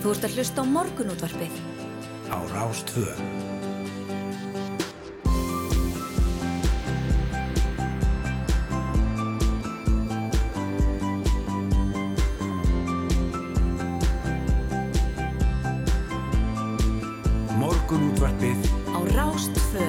Þú ert að hlusta á morgunútvarpið. Á Rástvö. Morgunútvarpið Á Rástvö.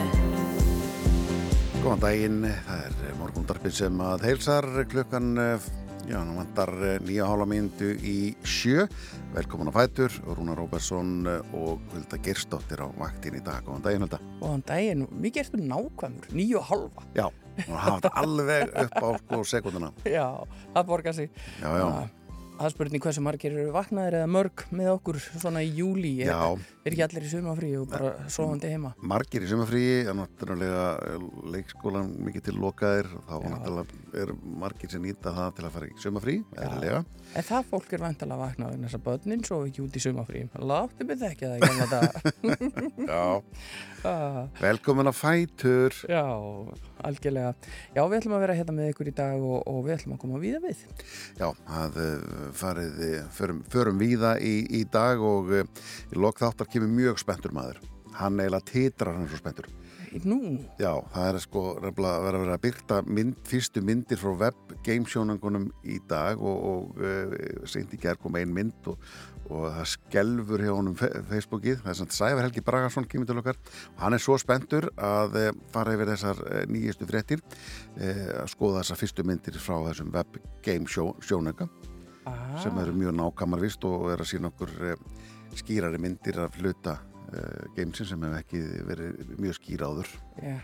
Góðan daginn, það er morgundarpið sem að heilsar klukkan, eh, já, nú vantar nýja hálfa myndu í sjö. Velkomin á Fætur, Rúnar Róbersson og Hulda Gerstóttir á vaktin í dag. Góðan daginn, Hulda. Góðan daginn, mikið ertu nákvæmur, nýju og halva. Já, og hafa þetta alveg upp á sko sekundina. Já, það borgar sig. Já, já, Það er spurning hversu margir eru vaknaðir eða mörg með okkur svona í júli. Er, já. Er ekki allir í sumafrí og bara sofandi heima? Margir í sumafríi, en náttúrulega leikskólan mikið til lokaðir, þá Já. náttúrulega er margir sem nýta það til að fara í sumafrí, eðlilega. En það fólk er vantilega að vakna vegna þess að börnin sofi ekki út í sumafrí. Láttu mig þekki það dag. Já, Ah, velkomin á Fætur. Já, algjörlega. Já, við ætlum að vera hérna með ykkur í dag og, og við ætlum að koma víða við. Já, það eh, farið, eh, förum, förum víða í, í dag og eh, í lok þáttar kemur mjög spenntur maður. Hann eiginlega titrar hann svo spenntur. Nú, Já, það er sko nefnilega að vera að byrta mynd, fyrstu myndir frá web gamesjónangunum í dag og, og uh, seint í gerð kom ein mynd og, og það skelfur hjá honum Facebookið. Það er samt Sævar Helgi Bragarsson kemur til okkar og hann er svo spenntur að uh, fara yfir þessar uh, nýjustu fréttir uh, að skoða þessar fyrstu myndir frá þessum web gamesjónanga ah, sem eru mjög nákamar vist og er að sína okkur uh, skýrari myndir af hluta uh, gamesin sem hefur ekki verið mjög skýra áður. já,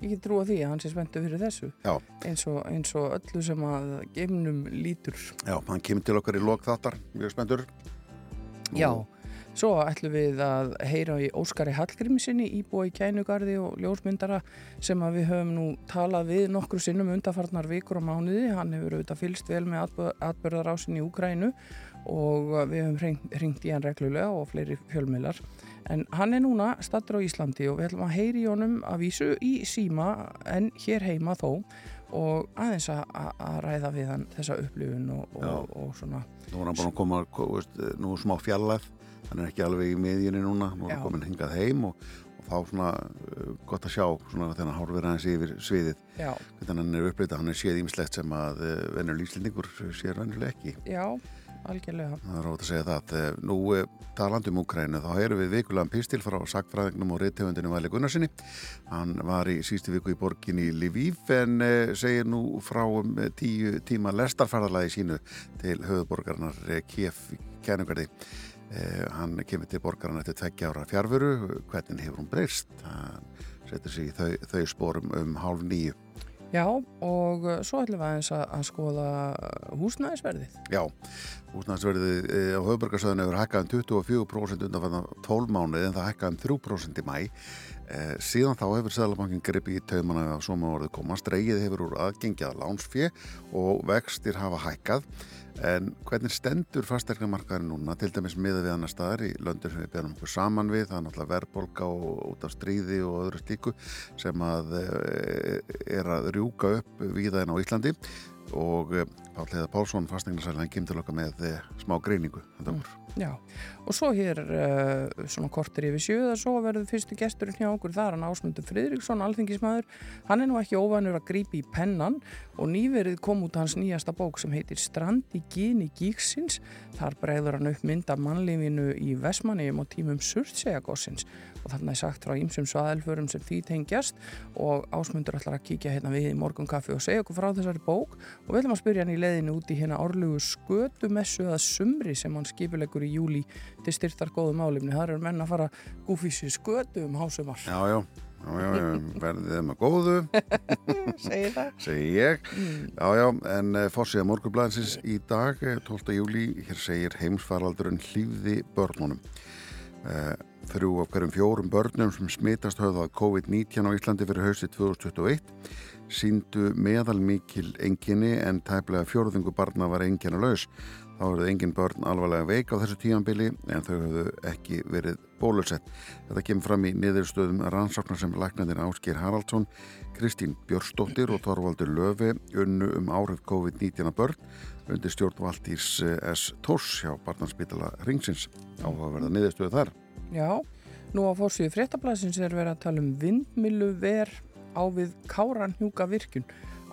ég get trúa því að hann sé spenntu fyrir þessu. Já. Eins og, eins og öllu sem að geimnum lítur. Já, hann kemur til okkar í lok þáttar, mjög spenntur. Já, Og- svo ætlum við að heyra í Óskari Hallgrímsinni íbúa í kænugarði og ljósmyndara sem að við höfum nú talað við nokkru sinnum undarfarnar vikur á mánuði. Hann hefur auðvitað fylst vel með atbörðarásin í Úkrænu og við höfum hringt í hann reglulega og fleiri fjölmiðlar. En hann er núna stattur á Íslandi og við ætlum að heyri honum að vísu í síma en hér heima þó og aðeins að, að- ræða við hann þessa upplifun og, og, og svona. Nú er hann búin að koma, ko- veist, nú smá fjallæð, hann er ekki alveg í miðjunni núna, nú er hann komin hingað heim og, og þá svona uh, gott að sjá svona hann hálfur aðeins yfir sviðið, hvernig hann er upplýta, hann er séð ímislegt sem að uh, venjur lífslendingur sér venjuleg ekki. já, algjörlega. Það er rátt að segja það. Eh, Nú eh, talandi um Úkrænu, þá erum við vikulegan pistil frá sagfræðingnum og reythefundinu Væli Gunnarsinni. Hann var í sístu viku í borginni Lviv en eh, segir nú frá um tíu tíma lestarferðalagi sínu til höfuborgarnar Kiev kænugarði. Eh, hann kemur til borgarna eftir tveggja ára fjárveru, hvernig hefur hún breyst? Hann setur sig í þau, þau spórum um hálf nýju. Já, og uh, svo ætlum við aðeins að, skoða húsnæðisverðið. Já, húsnæðsverðið eh, á höfuborgarsöðinu hefur hækkað um 24% undan 12 mánuði en það hækkað um 3% í mæ. Eh, síðan þá hefur Sæðalabankin gripið í taumana að svo með orðið koma. Streigið hefur úr aðgengjað lánsfjö og vextir hafa hækkað. En hvernig stendur fastegnamarkaðin núna, til dæmis miða við annar staðar í löndur sem við berum okkur saman við, það er náttúrulega verðbolga og út af stríði og öðru stíku sem að eh, er að rjúka upp víðaðin á Íslandi og eh, Pál Heiðar Pálsson fastegnarsælan kemur til okkar með eh, smá greiningu þetta voru. Já, og svo hér uh, svona kortir yfir sjöða, svo verður fyrstu gesturinn hjá okkur, það er hann Ásmundur Friðriksson, alþingismæður. Hann er nú ekki óvanur að grípa í pennan og nýverið kom út hans nýjasta bók sem heitir Strandi Gini Gíksins. Þar bregður hann upp mynd af mannlífinu í Vesmanegum og tímum Surtsegagossins og þarna er sagt frá ýmsum svaðelförum sem því tengjast og Ásmundur ætlar að kíkja hérna við í morgunkaffi og segja okkur frá þessari bók og við ætlum að spyrja hann í leiðinu út í hérna árlugu skötumessu eða sumri sem hann skipulegur í júli til styrtar góðu málumni. Það eru menn að fara gúfísi skötu um hásumar. Já, já, já, já, já verðið þeim að góðu, Segir það? segi ég. Já, já, en uh, fórsíða morgunblæðinsins í dag, eh, 12. júli, hér segir heimsfaraldurinn hlýfði börnunum. Uh, þrjú af hverjum fjórum börnum sem smitast höfðu að COVID-19 á Íslandi fyrir hausti 2021 síndu meðal mikil enginni en tæplega fjórðungu barna var engina laus. Þá hefur engin börn alvarlega veik á þessu tímanbili en þau hefðu ekki verið bólusett. Þetta kemur fram í niðurstöðum rannsóknar sem læknandir Áskir Haraldsson, Kristín Björnsdóttir og Torvaldur Löfi unnu um árið COVID-19 börn undir stjórn Valdís S. Tors hjá Barnarspítala Ringsins. Áhugaverða niðurstöðu þar. Já, nú á fórsíðu fréttablasins er verið að tala um vindmilu ver á við Káranhjúka virkun.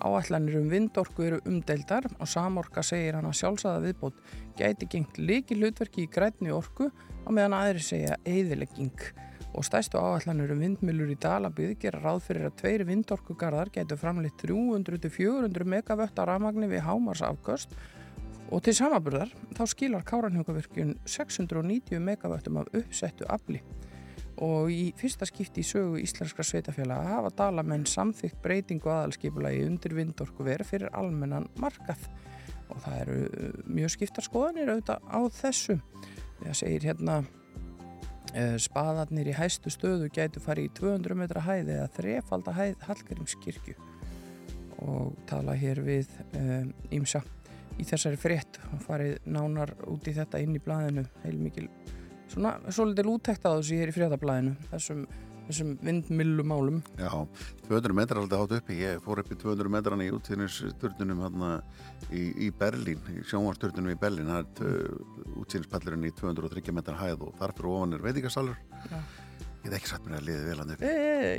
Áallanir um vindorku eru umdeildar og Samorka segir hann að sjálfsæða viðbót gæti gengt líki hlutverki í grætni orku á meðan aðri segja eðilegging og stæstu áallanir um vindmilur í Dalabíð gera ráð fyrir að tveiri vindorkugarðar gætu framleitt 300-400 megavött á rafmagni við hámars afgöst og til samaburðar þá skilar Káranhjókavirkjun 690 megavöttum af uppsettu afli. Og í fyrsta skipti í sögu íslenskra sveitafélaga hafa dalamenn samþygt breytingu aðalskipulagi undir vindorku verið fyrir almennan markað. Og það eru uh, mjög skiptar skoðanir auðvitað á þessu. Það segir hérna uh, spaðarnir í hæstu stöðu gætu farið í 200 metra hæð eða þrefalda hæð Hallgrímskirkju. Og tala hér við ímsa uh, í þessari frétt og farið nánar út í þetta inn í blæðinu heilmikil svona svolítið úttækt á þessu hér í fréttablaðinu þessum, þessum vindmillumálum Já, 200 metrar alltaf hátt uppi. Ég fór upp í 200 metran í útsýnisturnunum hérna í, í Berlín í sjónvarsturnunum í Berlín. Það er útsýnispallurinn í 230 metrar hæð og þarfur ofan er veitingasalur. Já Ég hef ekki satt mér að liði vel hann upp. E,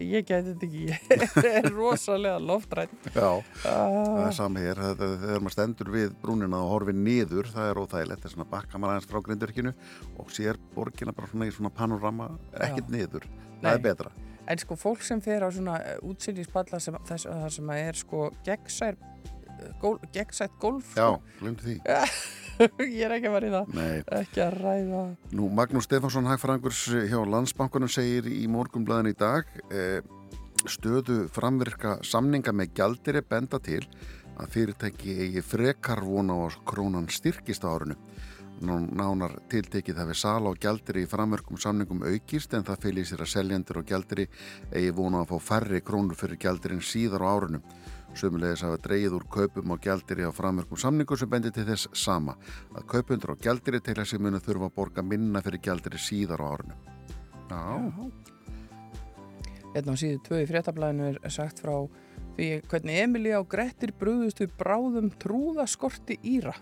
ég geti þetta ekki. Þetta er rosalega loftrætt. Já, ah. það er sami hér. Þegar maður stendur við brúnina og horfið niður, það er óþægilegt. Það er svona bakka maður aðeins frá grindurkinu og sér borgina bara svona í svona panorama, ekkert niður. Það Nei. er betra. En sko fólk sem fer á svona eh, útsýningspalla sem, þess, það sem er sko gegnsætt golf. Já, glemdi því. ég er ekki að vera í það. Nei. ekki að ræða. Nú, Magnús Stefansson Hægfrangurs hjá Landsbankunum segir í morgumblæðin í dag eh, stöðu framvirka samninga með gjaldiri benda til að fyrirtæki eigi frekar vona á krónan styrkist á árunu nánar tiltekið það við sala og gjaldiri í framverkum samningum aukist en það fylgir sér að seljandur og gjaldiri eigi vona að fá færri krónur fyrir gjaldirin síðar á árunum Sumulegis hafa dreyið úr kaupum og gjaldir í á framverkum samningu sem bendir til þess sama að kaupundur og gjaldir til þessi munu þurfa að borga minna fyrir gjaldir síðar á árunum. Já. Hérna á síðu tvö í fréttablaðinu er sagt frá því hvernig Emilí á Grettir brúðust við bráðum trúðaskorti Íra.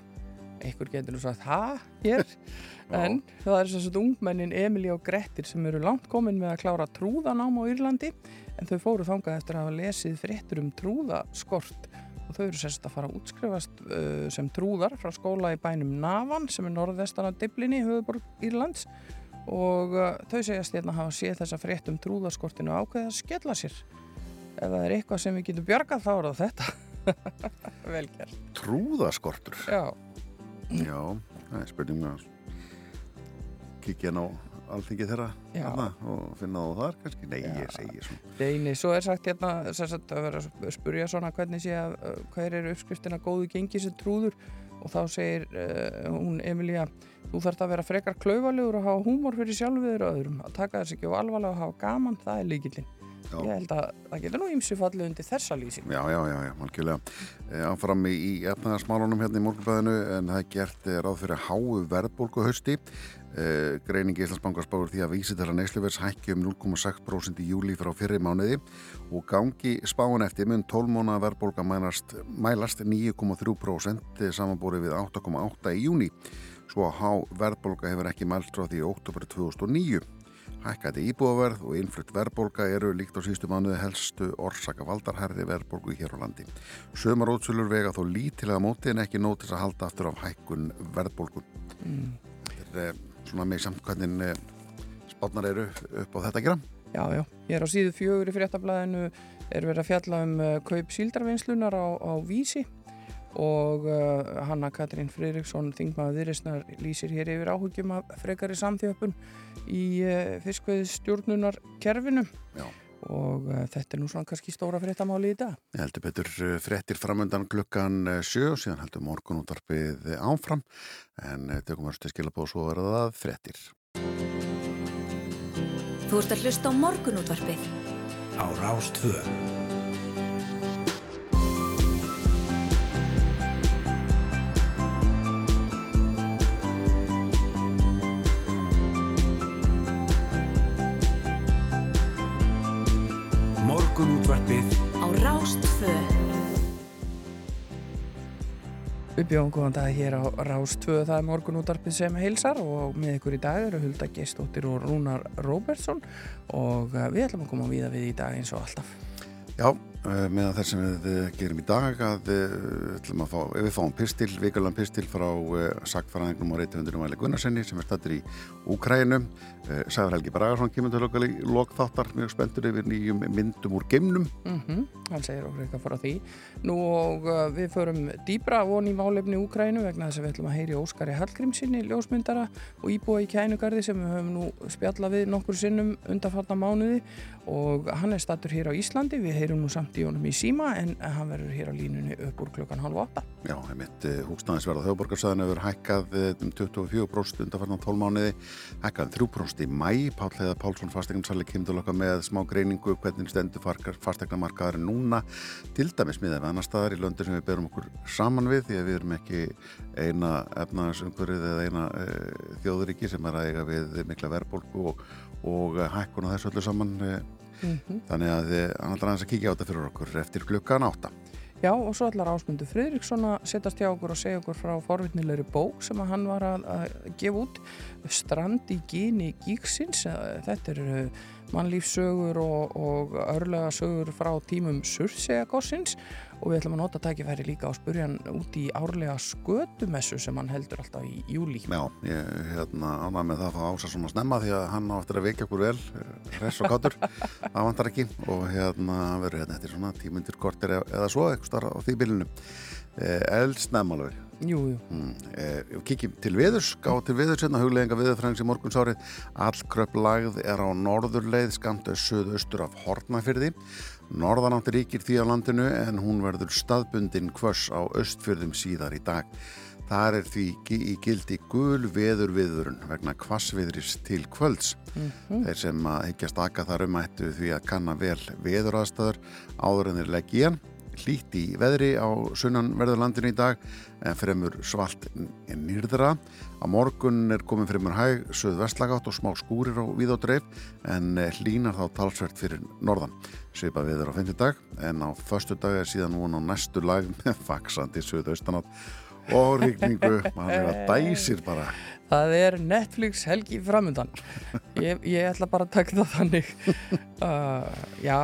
Ekkur getur nú sagt, hæ, hér? en það er svo ungmennin Emilí og Grettir sem eru langt komin með að klára trúðanám á Írlandi en þau fóru þangað eftir að hafa lesið fréttur um trúðaskort. Og þau eru sérst að fara að útskrifast uh, sem trúðar frá skóla í bænum Navan sem er norðvestan af Diblinni, höfuborg Írlands. Og uh, þau segjast hérna að hafa séð þessa frétt um trúðaskortinu ákveðið að skella sér. Ef það er eitthvað sem við getum bjargað þá er það þetta. Velgerð Trúðaskortur? Já Já, það er spurning að kikja ná alþingi þeirra hana, og finna það þar kannski, nei Já. ég segi svona. Nei, svo er sagt hérna sagt, að vera að spurja svona hvernig sé að hver eru uppskriftina góðu gengi sem trúður? Og þá segir uh, hún Emilía, þú þarfst að vera frekar klauvalugur og hafa húmor fyrir sjálfur og öðrum, að taka þess ekki á alvarlega og hafa gaman, það er líkillin Já. Ég held að það getur nú ímsu fallið undir þessa lýsing. Já, já, já, já, malkjulega. E, áfram í, efnaðarsmálunum hérna í morgunbæðinu en það er gert eh, ráð fyrir háu verðbólkuhausti. Uh, greiningi Íslandsbankar spáur því að vísitala neysluvers hækki um 0,6% í júli frá fyrri mánuði og gangi spáin eftir mun 12 mánu verðbólka mælast, mælast 9,3% samanbúrið við 8,8 í júni svo að há verðbólka hefur ekki mælt frá því í oktober 2009 hækkati íbúaverð og innflutt verðbólka eru líkt á sístu mánuði helstu orsaka valdarherði verðbólku hér á landi. Sömarótsölur vega þó lítilega móti en ekki nótis að halda aftur af hækkun verðbólkun mm. Þetta er svona með hvernig eh, spátnar eru upp á þetta gera. Já, já, ég er á síðu fjögur í fréttablaðinu er verið að fjalla um uh, kaup síldarvinnslunar á, á vísi og uh, Hanna Katrín Fridriksson þingmaður viðreysnar lýsir hér yfir áhugjum af frekari samþjöfun í uh, fiskveðstjórnunar kerfinu Já. og þetta er nú svona kannski stóra fréttamáli í dag. Ég heldur betur fréttir framöndan klukkan sjö og síðan heldur morgun útvarpið áfram. En tökum við að skilja og svo verða það frettir. Þú ert að hlusta á morgunútvarpið. Á Rástfö Við bjóðum góðan dag hér á Rástfö það er morgunútvarpið sem heilsar og með ykkur í dag eru Hulda Geistóttir og Rúnar Róbertsson og eh, við ætlum að koma að viða við í dag eins og alltaf. Já meðan þess sem við eh, gerum í dag að, að fá, ef við fáum pistil, vikalan pistil frá sagfæraðingnum og reytuvundunum Væli Gunnarsenni sem er stættir í Úkrænum Sæður Helgi Bragarsson kemur til lokþáttar mjög spenntur yfir nýjum myndum úr geimnum. Mm -hmm, Hann segir okkur eitthvað fór á því. Nú og við förum dýbra von í málefni Úkrænu vegna þess að við ætlum að heyri Óskari Hallgrímsinni, ljósmyndara og íbúa í kænugarði sem við höfum nú spjalla við nokkur sinnum undarfarna mánuði. Og hann er stættur hér á Íslandi, við heyrum nú samt í honum í síma en hann verður hér á línunni upp úr klukkan halv åtta. Já, heimitt eh, húsnæðisverða þjóðborgarsæðin hefur hækkað um 24% undanfarnan tólmániði, hækkað 3% í mæ, Pál Heiða Pálsson fastegnarsali kemur okkar með smá greiningu hvernig stendur fastegnamarkaðar núna til dæmis miða við annar staðar í löndur sem við berum okkur saman við því að við erum ekki eina efnaðarsumhverfið eða eina e, þjóðuríki sem er að eiga við mikla verðbólku og, og hækkuna þessu öllu saman e, Mm -hmm. Þannig að þið annar aðeins að kíkja á þetta fyrir okkur eftir klukkan átta. Já og svo ætlar Ásmundur Fridriksson að setjast hjá okkur og segja okkur frá forvitnilegri bók sem að hann var að, að gefa út Strand í gíni gíksins. Þetta er uh, mannlífsögur og, og örlega sögur frá tímum Surseagossins og við ætlum að nota tækifæri líka á spurjan út í árlega skötumessu sem hann heldur alltaf í júli. Já, ég hérna ánæg með það að fá ása svona snemma því að hann á eftir að vekja okkur vel, res og kátur, það vantar ekki. Og hérna verður hérna eftir svona tímundir kortir eða svo eitthvað starf á því bílinu. Eh, Eldsnæmalögur Jú, jú. Mm, eh, Kíkjum til viðurs, gá til viðurs hérna, hugleginga viðurfræðings í morgunsárið. Allkröpp lagð er á norðurleið skamt söðaustur af Hortnafyrði Norðanátt ríkir því á landinu en hún verður staðbundin hvers á östfyrðum síðar í dag Það er því í gildi gul veður viðurun vegna kvassviðris til kvölds. Mm -hmm. Þeir sem að higgjast akka þar um ættu því að kanna vel veðuraðstæður áður en þeir legg í hann hlýtt í veðri á sunnanverðurlandinu í dag en fremur svalt nýrðra. Á morgun er komin fremur hæg, söð vestlagátt og smá skúrir á dreif en hlínar þá talsvert fyrir norðan. Svipa viður á 50 dag en á förstu dag er síðan núna á næstu lag með faksandi söð austanátt og ríkningu, mann er að dæsir bara. Það er Netflix helgi framöndan. Ég, ég ætla bara að taka það þannig. Uh, já,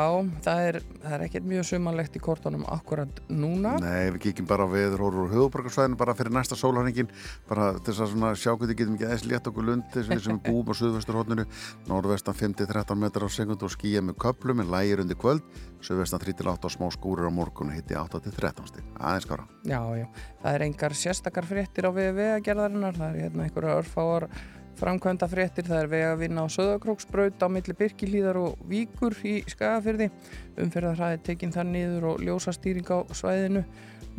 það er, er ekkert mjög sumanlegt í kortunum akkurat núna. Nei, við kíkjum bara við horfur úr höfuborgarsvæðinu bara fyrir næsta sólhæningin. Bara til þess að sjá hvernig getum ekki eða létt okkur lundi sem við búum á suðvesturhóttinu. Norðvestan 5-13 metrar á sekundu og skýja með köplum en lægir undir kvöld. Suðvestan 3-8 og smá skúrir á morgun hitti 8-13 stík. Aðeins skára. Já, já. Það er engar sérstakar fréttir á VV-gerðarinnar. Það er hérna einhverja örfáar framkvæmda fréttir, það er vega að vinna á Söðakróksbraut á milli Birkilíðar og Víkur í Skagafyrði umferðarhæði tekinn þar niður og ljósastýring á svæðinu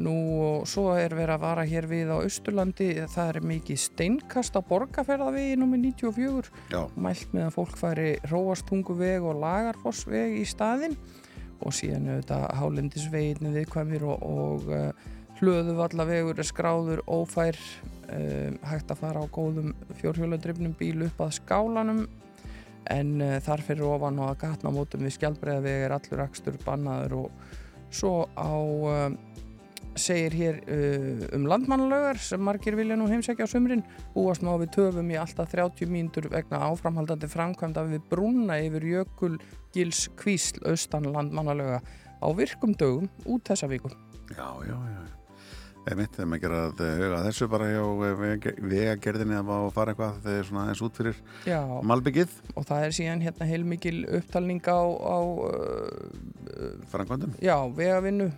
nú og svo er verið að vara hér við á Östurlandi, það er mikið steinkast á borgarferðavegi nr. 94 Já. mælt með að fólk færi Róastunguveg og Lagarfossveg í staðin og síðan auðvitað Hálendisvegin viðkvæmir og, og uh, hlöðuvallavegur er skráður ófær um, hægt að fara á góðum fjórhjóladrifnum bíl upp að skálanum. En uh, þar fyrir ofan og að gatna mótum við skjaldbreiðaveg er allur ekstur bannaður og svo á uh, segir hér uh, um landmannlögar sem margir vilja nú heimsækja á sumrin. Búast má við töfum í alltaf 30 mínútur vegna áframhaldandi framkvæmda við brúna yfir jökul gils kvísl austan landmannlöga á virkum dögum út þessa vikur Já, já, já Einmitt, þegar maður ger að huga þessu bara hjá vegagerðinni að fara eitthvað þegar svona eins út fyrir Já, malbyggið. Og það er síðan hérna heilmikil upptalning á, á uh, Frangvandum? Já, vegavinnu,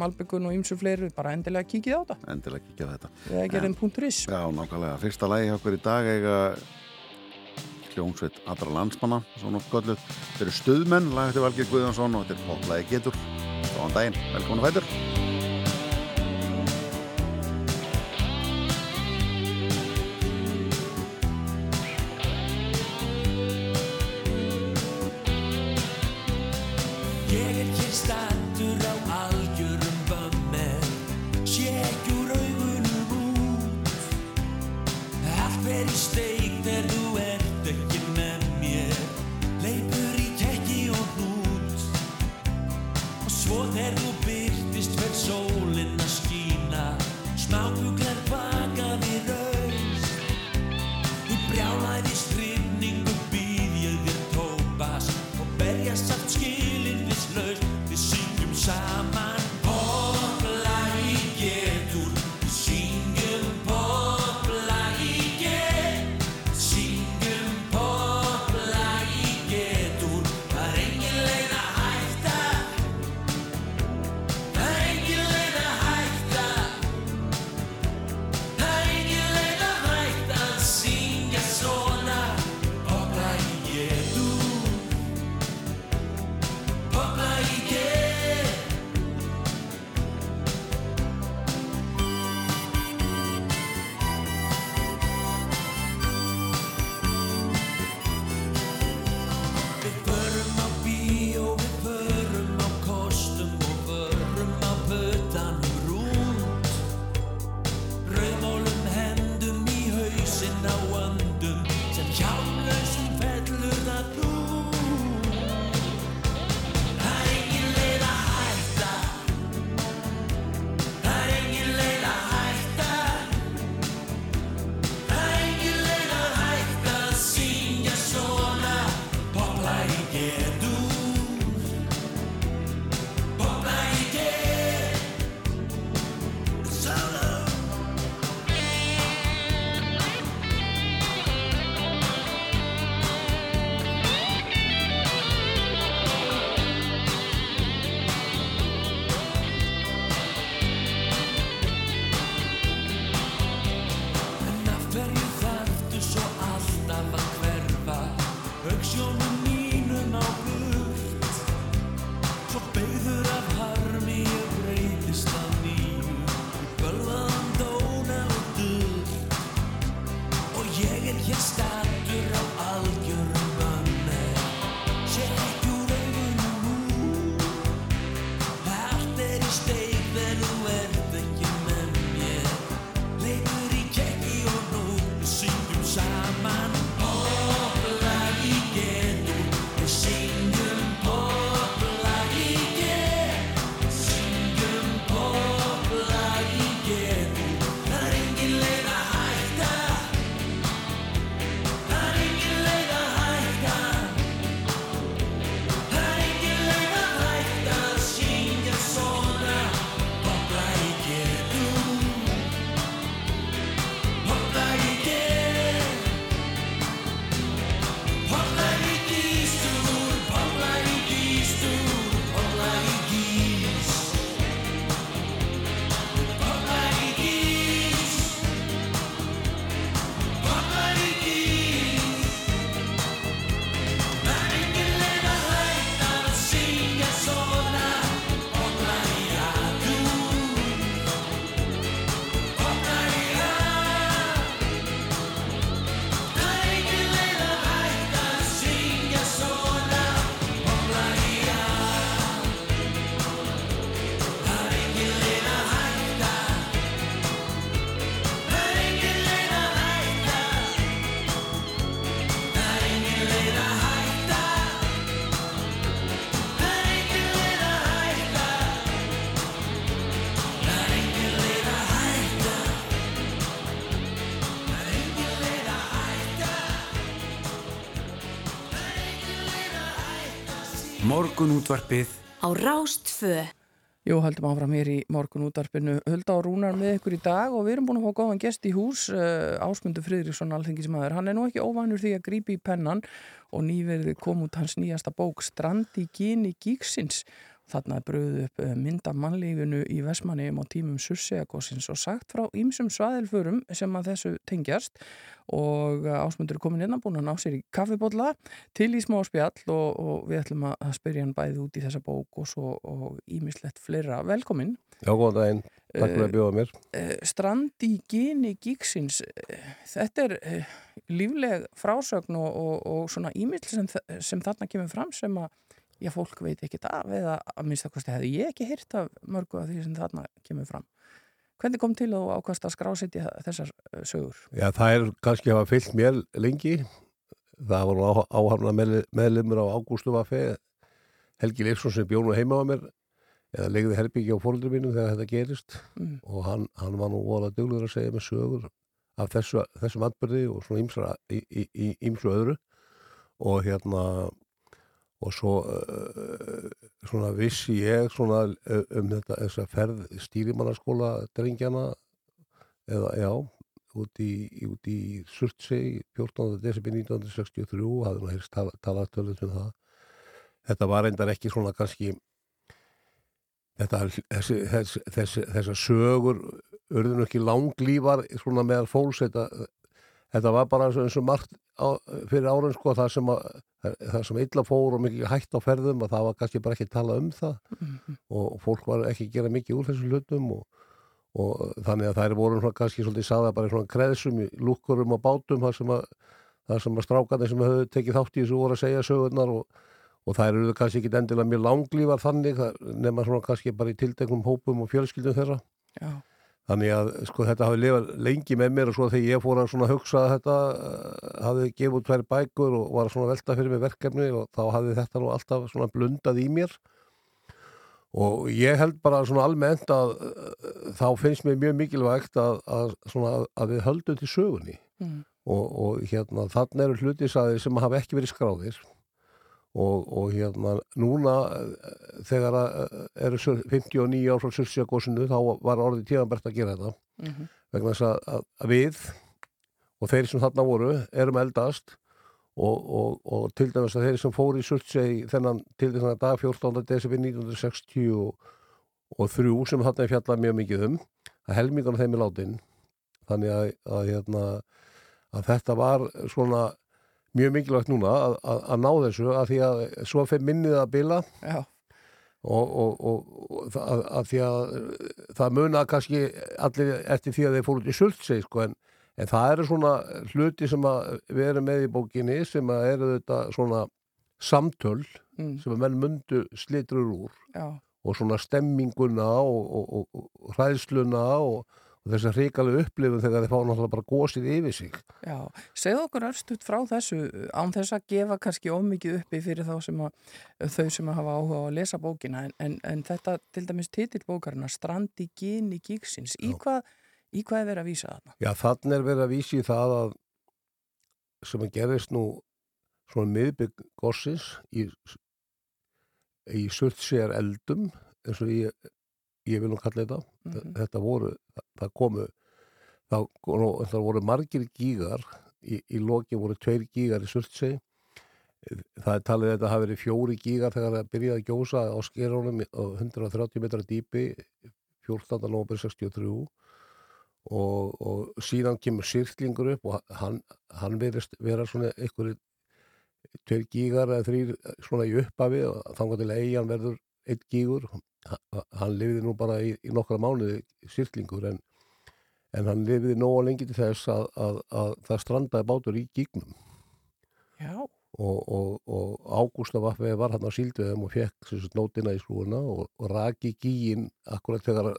malbyggun og ymsu fleiri, bara endilega kikið á þetta. Endilega kikið á þetta. Vegagerðin.is Já, nákvæmlega. Fyrsta lægi hjá okkur í dag eiga hljómsveit allra landsmanna. Þetta eru Stöðmenn, lagið til Valgir Guðjónsson og þetta er Hóttlægi Getur. Góðan daginn, velkomin að fætur. Morgun útvarpið á Rástfö. Jú, höldum áfram hér í morgun útvarpinu Hulda og Rúnar með ykkur í dag og við erum búin að fá góðan gest í hús uh, Ásmundur Friðriksson, alþengismæður hann er nú ekki óvænur því að grípi í pennan og nýverði kom út hans nýjasta bók Strandi Gini Gíksins Þarna er bröðuð upp eh, mynda mannlífinu í Vesmanegum á tímum Surseagósins og sagt frá ýmsum svaðilförum sem að þessu tengjast og eh, ásmundur er komin innan búin að ná sér í kaffibotla til í smá spjall og, og við ætlum að spyrja hann bæði út í þessa bók og svo ímislegt fleira. Velkomin. Já, góðan daginn. Takk fyrir að bjóða mér. Uh, strandi geni gíksins, þetta er lífleg frásögn og, og, og svona ímill sem, sem þarna kemur fram sem að já, fólk veit ekki það eða að minnst að kosti hefði ég ekki hýrt af mörgu af því sem þarna kemur fram. Hvernig kom til að ákvæmst að skrásetja þessar uh, sögur? Já, það er kannski að hafa fyllt mér lengi. Það voru áhafna meðlumur á Ágústu Vaffe, Helgi Leifsson sem bjónu heima á mér, eða legði Herbyggi á fólundur mínum þegar þetta gerist mm. og hann, hann var nú volað dögluður að segja með sögur af þessu, þessum atbyrði og svona ímsu öðru og hérna og svo uh, svona vissi ég svona uh, um þetta þess að ferð stýrimannaskóla drengjana eða já út í, út í Surtsey 14. desember 1963 hafði maður hérst talað tölum sem það þetta var reyndar ekki svona kannski þetta þessi, þessi, þessi, þessar sögur urðinu ekki langlývar svona meðal fólks þetta, þetta var bara eins og margt á, fyrir árun sko það sem að það sem illa fór og mikið hægt á ferðum og það var kannski bara ekki að tala um það. Mm -hmm. og fólk var ekki að gera mikið úr þessu hlutum og, og þannig að það er voru kannski svolítið saða bara svona kreðsum í lúkurum og bátum þar sem að, að strákarnir sem höfðu tekið þátt í þessu voru að segja sögurnar og, og það eru kannski ekki endilega mjög langlífar þannig nema svona kannski bara í tildegnum hópum og fjölskyldum þeirra. Já Þannig að sko þetta hafi lifað lengi með mér og svo þegar ég fór að svona hugsa að þetta uh, hafi gefið út hverju bækur og var svona velta fyrir mig verkefni og þá hafi þetta nú alltaf svona blundað í mér. Og ég held bara svona almennt að uh, þá finnst mér mjög mikilvægt að, að, svona, að við höldum til sögunni. Mm. og, og hérna þannig eru hlutisæðir sem hafa ekki verið skráðir og, og hérna núna þegar eru 59 ár frá Sursjagósinu þá var orðið tíðanbært að gera þetta mm -hmm. vegna þess að, að við og þeir sem þarna voru erum eldast og, og, og til dæmis að þeir sem fóri í Sursjag þennan til þess að dag 14. desember 1960 og þrjú sem þarna er fjallað mjög mikið um að helmingunum þeim er látin þannig að, að, hérna, að þetta var svona mjög mikilvægt núna að, að, að ná þessu að því að svo fyrir minnið að bila og, og, og að, að því að það muna kannski allir eftir því að þeir fór út í sultseg sko, en, en það eru svona hluti sem að við erum með í bókinni sem að eru þetta svona samtöl mm, sem að menn mundu slitrur úr já, og svona stemminguna og, og, og, og hræðsluna og, og þess að hrikalega upplifun þegar þeir fá náttúrulega bara gósið yfir sig já. Segðu okkur örstuðt frá þessu án þess að gefa kannski ómikið uppi fyrir sem að, þau sem hafa áhuga á að lesa bókina en, en, en þetta til dæmis titill bókarina Strandi gini gíksins í Já. hvað, í hvað er verið að vísa þarna? Já, þannig er verið að vísi í það að sem að gerist nú svona miðbygg gossins í, í surtsér eldum eins og ég, ég vil nú kalla þetta Mhm. þetta voru, það komu það, það voru margir gígar í, í loki voru tveir gígar í surtsé það er talið að þetta hafi verið fjóri gígar þegar það byrjaði að gjósa á skerunum á 130 metra dýpi 14. november 63 og, og síðan kemur sirklingur upp og hann, hann verist vera svona einhverju tveir gígar eða þrýr svona í upphafi og þangar til eigin verður einn gígur hann lifði nú bara í, í nokkra mánuði sirklingur en, en hann lifði nóga lengi til þess að, að, að það strandaði bátur í gígnum. Já, og, og, og Ágústa Vaffi var hann á síldveðum og fekk nótina í skrúuna og, og raki gíin akkurat þegar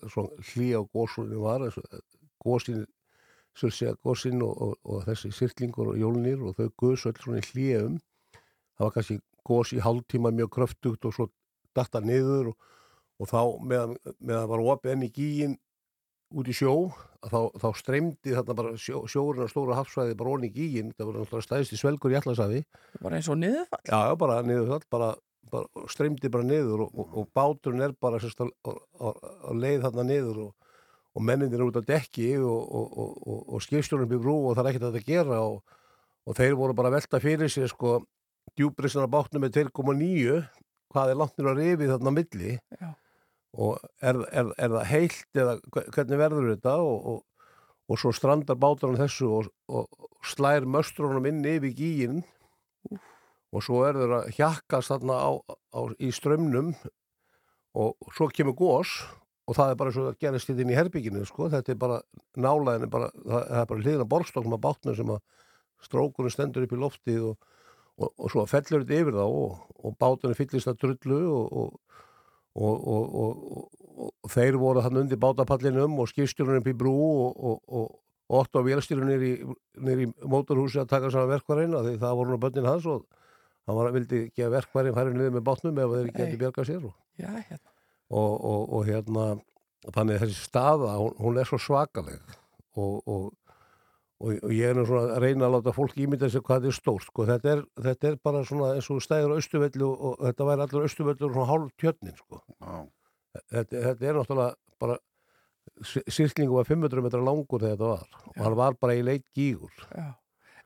hlýja á gósunni var og gósin gósin og, og, og þessi sirklingur og jólnir og þau guðs öll svona í hlýjum það var kannski gós í hálftíma mjög kröftugt og svo datta niður og, og þá meðan, meðan var opið enn í gíin út í sjó þá, þá streymdi þarna bara sjó, sjóurinn á stóra hafsvæði bara onni í gíin það var náttúrulega stæðist í svelgur í allasafi bara eins og niðurfall. Já, bara niður það, bara, bara streymdi bara niður og, og, og báturinn er bara sérst, á, á, á leið þarna niður og, og mennindir eru út á dekki og, og, og skipstjórnum byrð brú og það er ekkert að þetta gera og þeir voru bara velta fyrir sér sko djúbrisana bátnum með 2,9 hvað er langt nýra rifi þarna á milli Já. Og er, er, er það heilt eða hve- hvernig verður þetta? Og, og, og svo strandar báturinn þessu og, og slær möstrunum inn yfir gíinn og svo er þeir að hjakkast þarna á, á, í strömmnum og svo kemur gós og það er bara svo að gerist þetta inn í herbygginu sko. þetta er bara nálaðinu það, það er bara hliðina borstoknum að bátnum sem að strókurinn stendur upp í loftið og, og, og svo fellur þetta yfir þá og, og bátunum fyllist að drullu og, og þeir voru hann undir bátapallinum og skipstjórunum upp í brú og Otto Vélstjórun nýri í mótorhúsi að taka saman verkvarinn því það voru nú bönnin hans og hann var, vildi gefa verkvarinn færið niður með bátnum ef þeir geti bjargað sér og, Já, hérna. og, og, og hérna þannig þessi staða, hún, hún er svo svakaleg og, og og ég er nú svona að reyna að láta fólk ímynda sér hvað þetta er stórt sko. þetta, er, þetta er bara svona eins og stæður á Östuvellu og, þetta væri allur Östuvellu svona hálf tjötnin sko. þetta, þetta er náttúrulega bara sýrklingu var 500 metra langur þegar þetta var og hann var bara í leit gígur Já.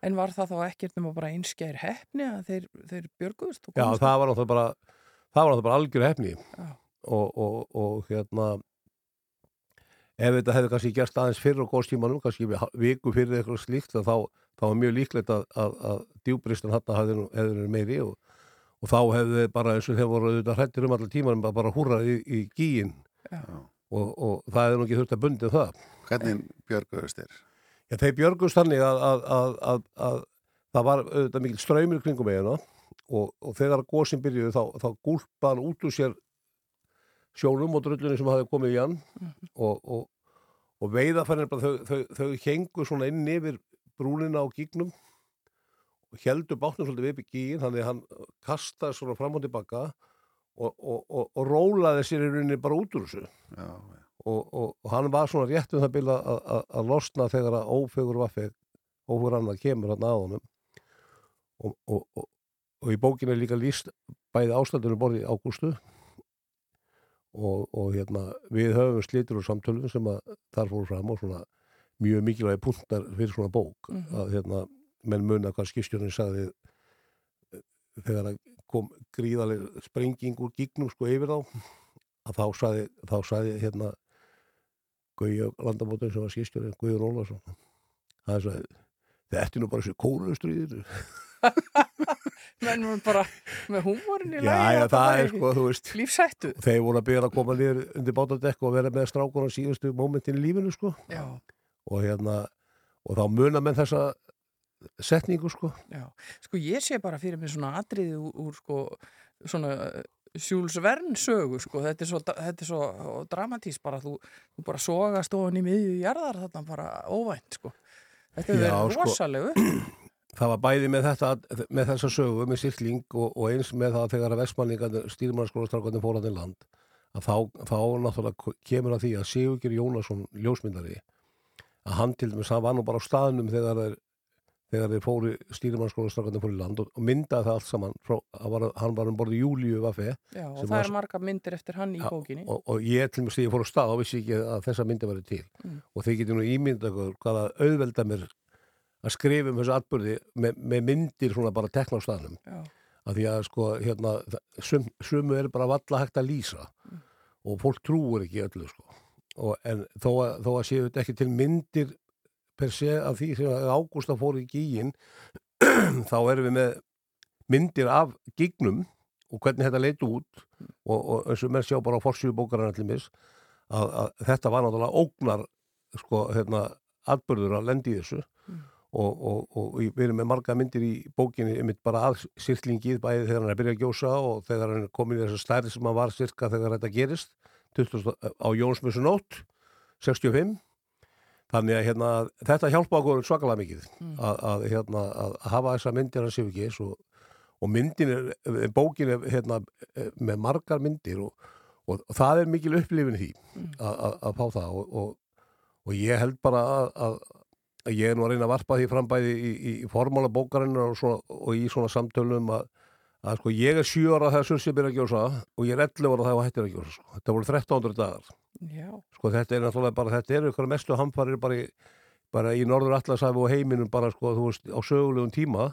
En var það þá ekkert nema bara einskjær hefni að þeir, þeir björguðust? Já, það var náttúrulega bara það var náttúrulega bara algjör hefni og, og, og hérna ef þetta hefði kannski gerst aðeins fyrir á góðstímanum, kannski viku fyrir eitthvað slíkt, þá, þá var mjög líklegt að, að, að djúbristan hann hefði verið meiri og, og þá hefði bara eins og þeir voru auðvitað hrættir um allar tímanum að bara húra í, í gíin og, og það hefði nú ekki þurft að bundið það. Hvernig björguðust þeir? Já, þeir björgust þannig að, að, að það var auðvitað mikil ströymir kringum eiginu og, og þegar góðsinn byrjuði þá, þá gúlpaðan út úr sér sjónum og drullunni sem hafi komið í hann mm -hmm. og, og, og veiðafærið þau, þau, þau hengu svona inn yfir brúnina á gígnum og heldur bátnum svolítið við gígin þannig að hann kastaði svona fram og tilbaka og, og rólaði sér í rauninni bara út úr þessu já, já. og hann var svona rétt um það bila að losna þegar að ófegur vaffið ófegur annað kemur hann að honum og í bókinu er líka líst bæði ástændunum borði ágústu Og, og hérna við höfum slítur og samtölum sem að þar fóru fram og svona mjög mikilvægi punktar fyrir svona bók mm -hmm. að hérna menn munna hvað skistjónin sagði þegar það kom gríðaleg sprenging úr gígnum sko yfir þá að þá sagði, þá sagði hérna Guði landamótun sem var skistjónin Guður Ólarsson það er svo þetta er nú bara þessu kóruðustrýðir menn var bara með húmórin í lagi er sko, lífsættu Þeir voru að byrja að koma niður undir bátadekk og vera með strákun á síðustu mómentin í lífinu sko. Og hérna og þá muna með þessa setningu sko. Já, sko ég sé bara fyrir mig svona atriði úr, úr sko svona sjúlsvern sögu sko, þetta er svo, þetta er svo dramatísk bara, þú, þú bara sogast ofan í miðju jarðar þarna bara óvænt sko. Þetta er verið sko. Það var bæði með þetta með þessa sögu, með styrkling og, og eins með það þegar að vestmanningarnir stýrmannskólastrákarnir fór að til land að þá, þá náttúrulega kemur að því að Sigurger Jónasson, ljósmyndari að hann til dæmis, hann var nú bara á staðnum þegar þeir þegar þeir fóru stýrmannskólastrákarnir fóru í land og, og myndaði það allt saman frá, hann var, hann var um borði Júliu Vaffe Já, og það var- er marga myndir eftir hann í bókinni og, og ég til með því ég fór á stað og vissi ekki að þessa myndi til Mm. og þeir getur nú ímynda ykkur hvaða auðvelda mér að skrifa um þessu atbyrði með, með myndir svona bara tekna á staðnum. Að því að sko hérna sum, sumu er bara valla hægt að lýsa og fólk trúur ekki öllu sko. Og, en þó að, þó að séu þetta ekki til myndir per se af því sem Ágústa fór í gíin þá erum við með myndir af gígnum og hvernig þetta leit út og, og eins og menn sjá bara á mis að, að þetta var náttúrulega ógnar sko hérna atbyrður að lendi í þessu og, og, og við erum með marga myndir í bókinni einmitt bara að sirklingið bæði þegar hann er að byrja að gjósa og þegar hann er komin í þessu stærð sem hann var sirka þegar þetta gerist 20, á Jónsmessu nótt 65 þannig að hérna, þetta hjálpa okkur svakalega mikið að, að, hérna, að hafa þessa myndir hans Sifgis og, og myndin er, bókin er hérna, með margar myndir og, það er mikil upplifin því að, að, að fá það og, og, og ég held bara að, að, að ég er nú að reyna að varpa því frambæði í, í, í formála bókarinnar og, og í svona samtölum að, að sko ég er 7 ára þegar Sursi byrja að gjósa og ég er 11 ára þegar hættir að gjósa sko. þetta voru 1300 dagar. Já, sko þetta er náttúrulega bara, þetta eru ykkur mestu hamfarir bara í, bara í norður allarsæfi og heiminum bara sko þú veist á sögulegum tíma.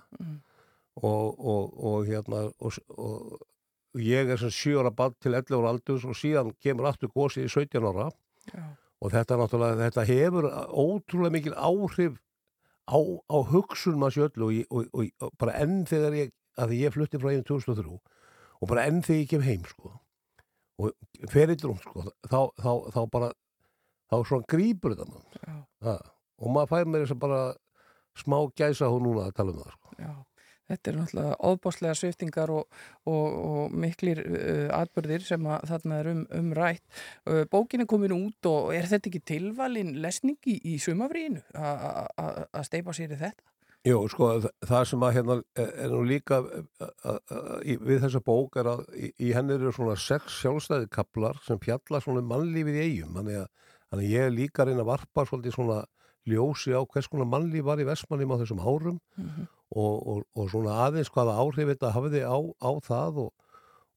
Og, og, og hérna og, og ég er sem 7 ára til 11 ára aldurs og síðan kemur aftur gósi í 17 ára. Já, og þetta þetta hefur ótrúlega mikil áhrif á, á hugsun maður sjöldlu og, ég- og, og, bara enn þegar ég, að ég flutti frá einu 2003 og bara enn þegar ég kem heim sko og ferillrum sko, þá, þá, þá bara þá svona grípur þetta mann já, ha, og maður fær mér þess að bara smá gæsa hún núna að tala um það sko. já. Þetta er náttúrulega óbáslega sviftingar og, og, og miklir uh, atbyrðir sem að þarna er um, um rætt. Uh, bókin er komin út og er þetta ekki tilvalin lesning í, í sumafríinu að steipa sér í þetta? Jú, sko, þa- það sem að hérna er er nú líka í- við þessa bók er að í, í henni eru svona sex sjálfstæði kaplar sem fjalla svona um mannlífið í eigum þannig að, þannig að ég er líka að reyna að varpa svolítið svona ljósi á hvers konar mannlíf var í Vestmannum á þessum árum og, og, og svona aðeins hvaða áhrif þetta hafiði á, á það og,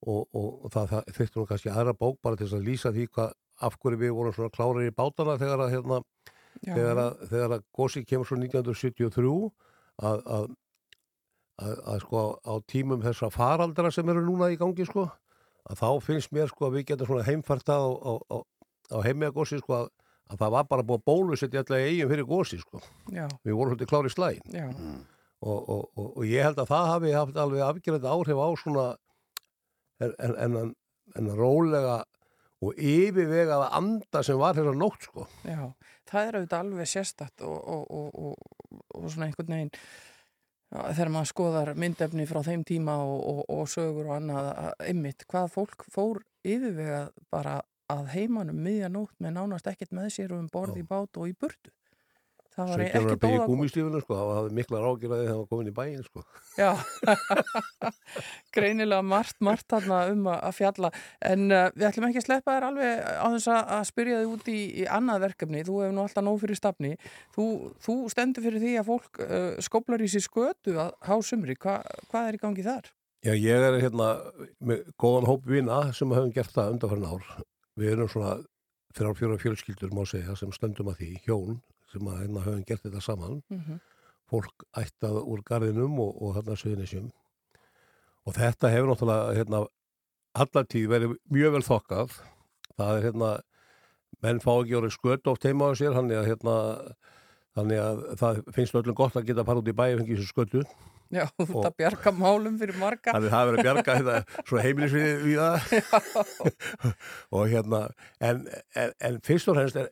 og, og það, það þurfti nú kannski aðra bók bara til að lýsa því hvað af hverju við vorum svona klárir í bátana þegar að hérna þegar að, þegar að gósi kemur svo 1973 að, að, að, að sko á tímum þessa faraldra sem eru núna í gangi sko að þá finnst mér sko að við getum svona heimfært að á, á, á, á heimega gósi sko að, að það var bara búið að bólusetja alltaf eigin fyrir gósi sko. Já, við vorum svolítið klári slægin já, og, og, og, og ég held að það hafi haft alveg afgjörandi áhrif á svona en, en, en, en rólega og yfirvegaða anda sem var þessar nótt sko. Já. Það er auðvitað alveg sérstakt og, og, og, og, og svona einhvern veginn þegar maður skoðar myndefni frá þeim tíma og, og sögur og annað að- einmitt, hvað fólk fór yfirvegað bara að heimanum miðjanótt með nánast ekkert með sér og um borð í bát og í burtu. Það var 17 ára ekki dóða... sko, það hafði mikla rákjur að það var komin í bæin sko. Já, greinilega margt, margt um að fjalla en uh, við ætlum ekki að sleppa þér alveg á þess að, spyrja þig út í, í annað verkefni, þú hefur nú alltaf nóg fyrir stafni þú, þú stendur fyrir því að fólk uh, skoplar í sér skötu að hásumri, Hva, hvað er í gangi þar? Já, ég er hérna með góðan hóp vina sem höfum gert það undanfærin ár. Við erum svona þrjár fjóra fjölskyldur má segja sem stöndum að því, hjón sem að hérna höfum gert þetta saman. Mm Fólk ættað úr garðinum og, og hérna söðunisjum. Og þetta hefur náttúrulega hérna allar tíð verið mjög vel þokkað. Það er hérna, menn fá ekki orðið sköt oft heima á sér, þannig að hérna Þannig að það finnst öllum gott að geta að fara út í bæi og fengið þessu skötu. Já, þú ert að bjarga málum fyrir marga. Þannig að það er verið að bjarga þetta svona heimilisvið við það. og hérna, en, en, en fyrst og fremst er,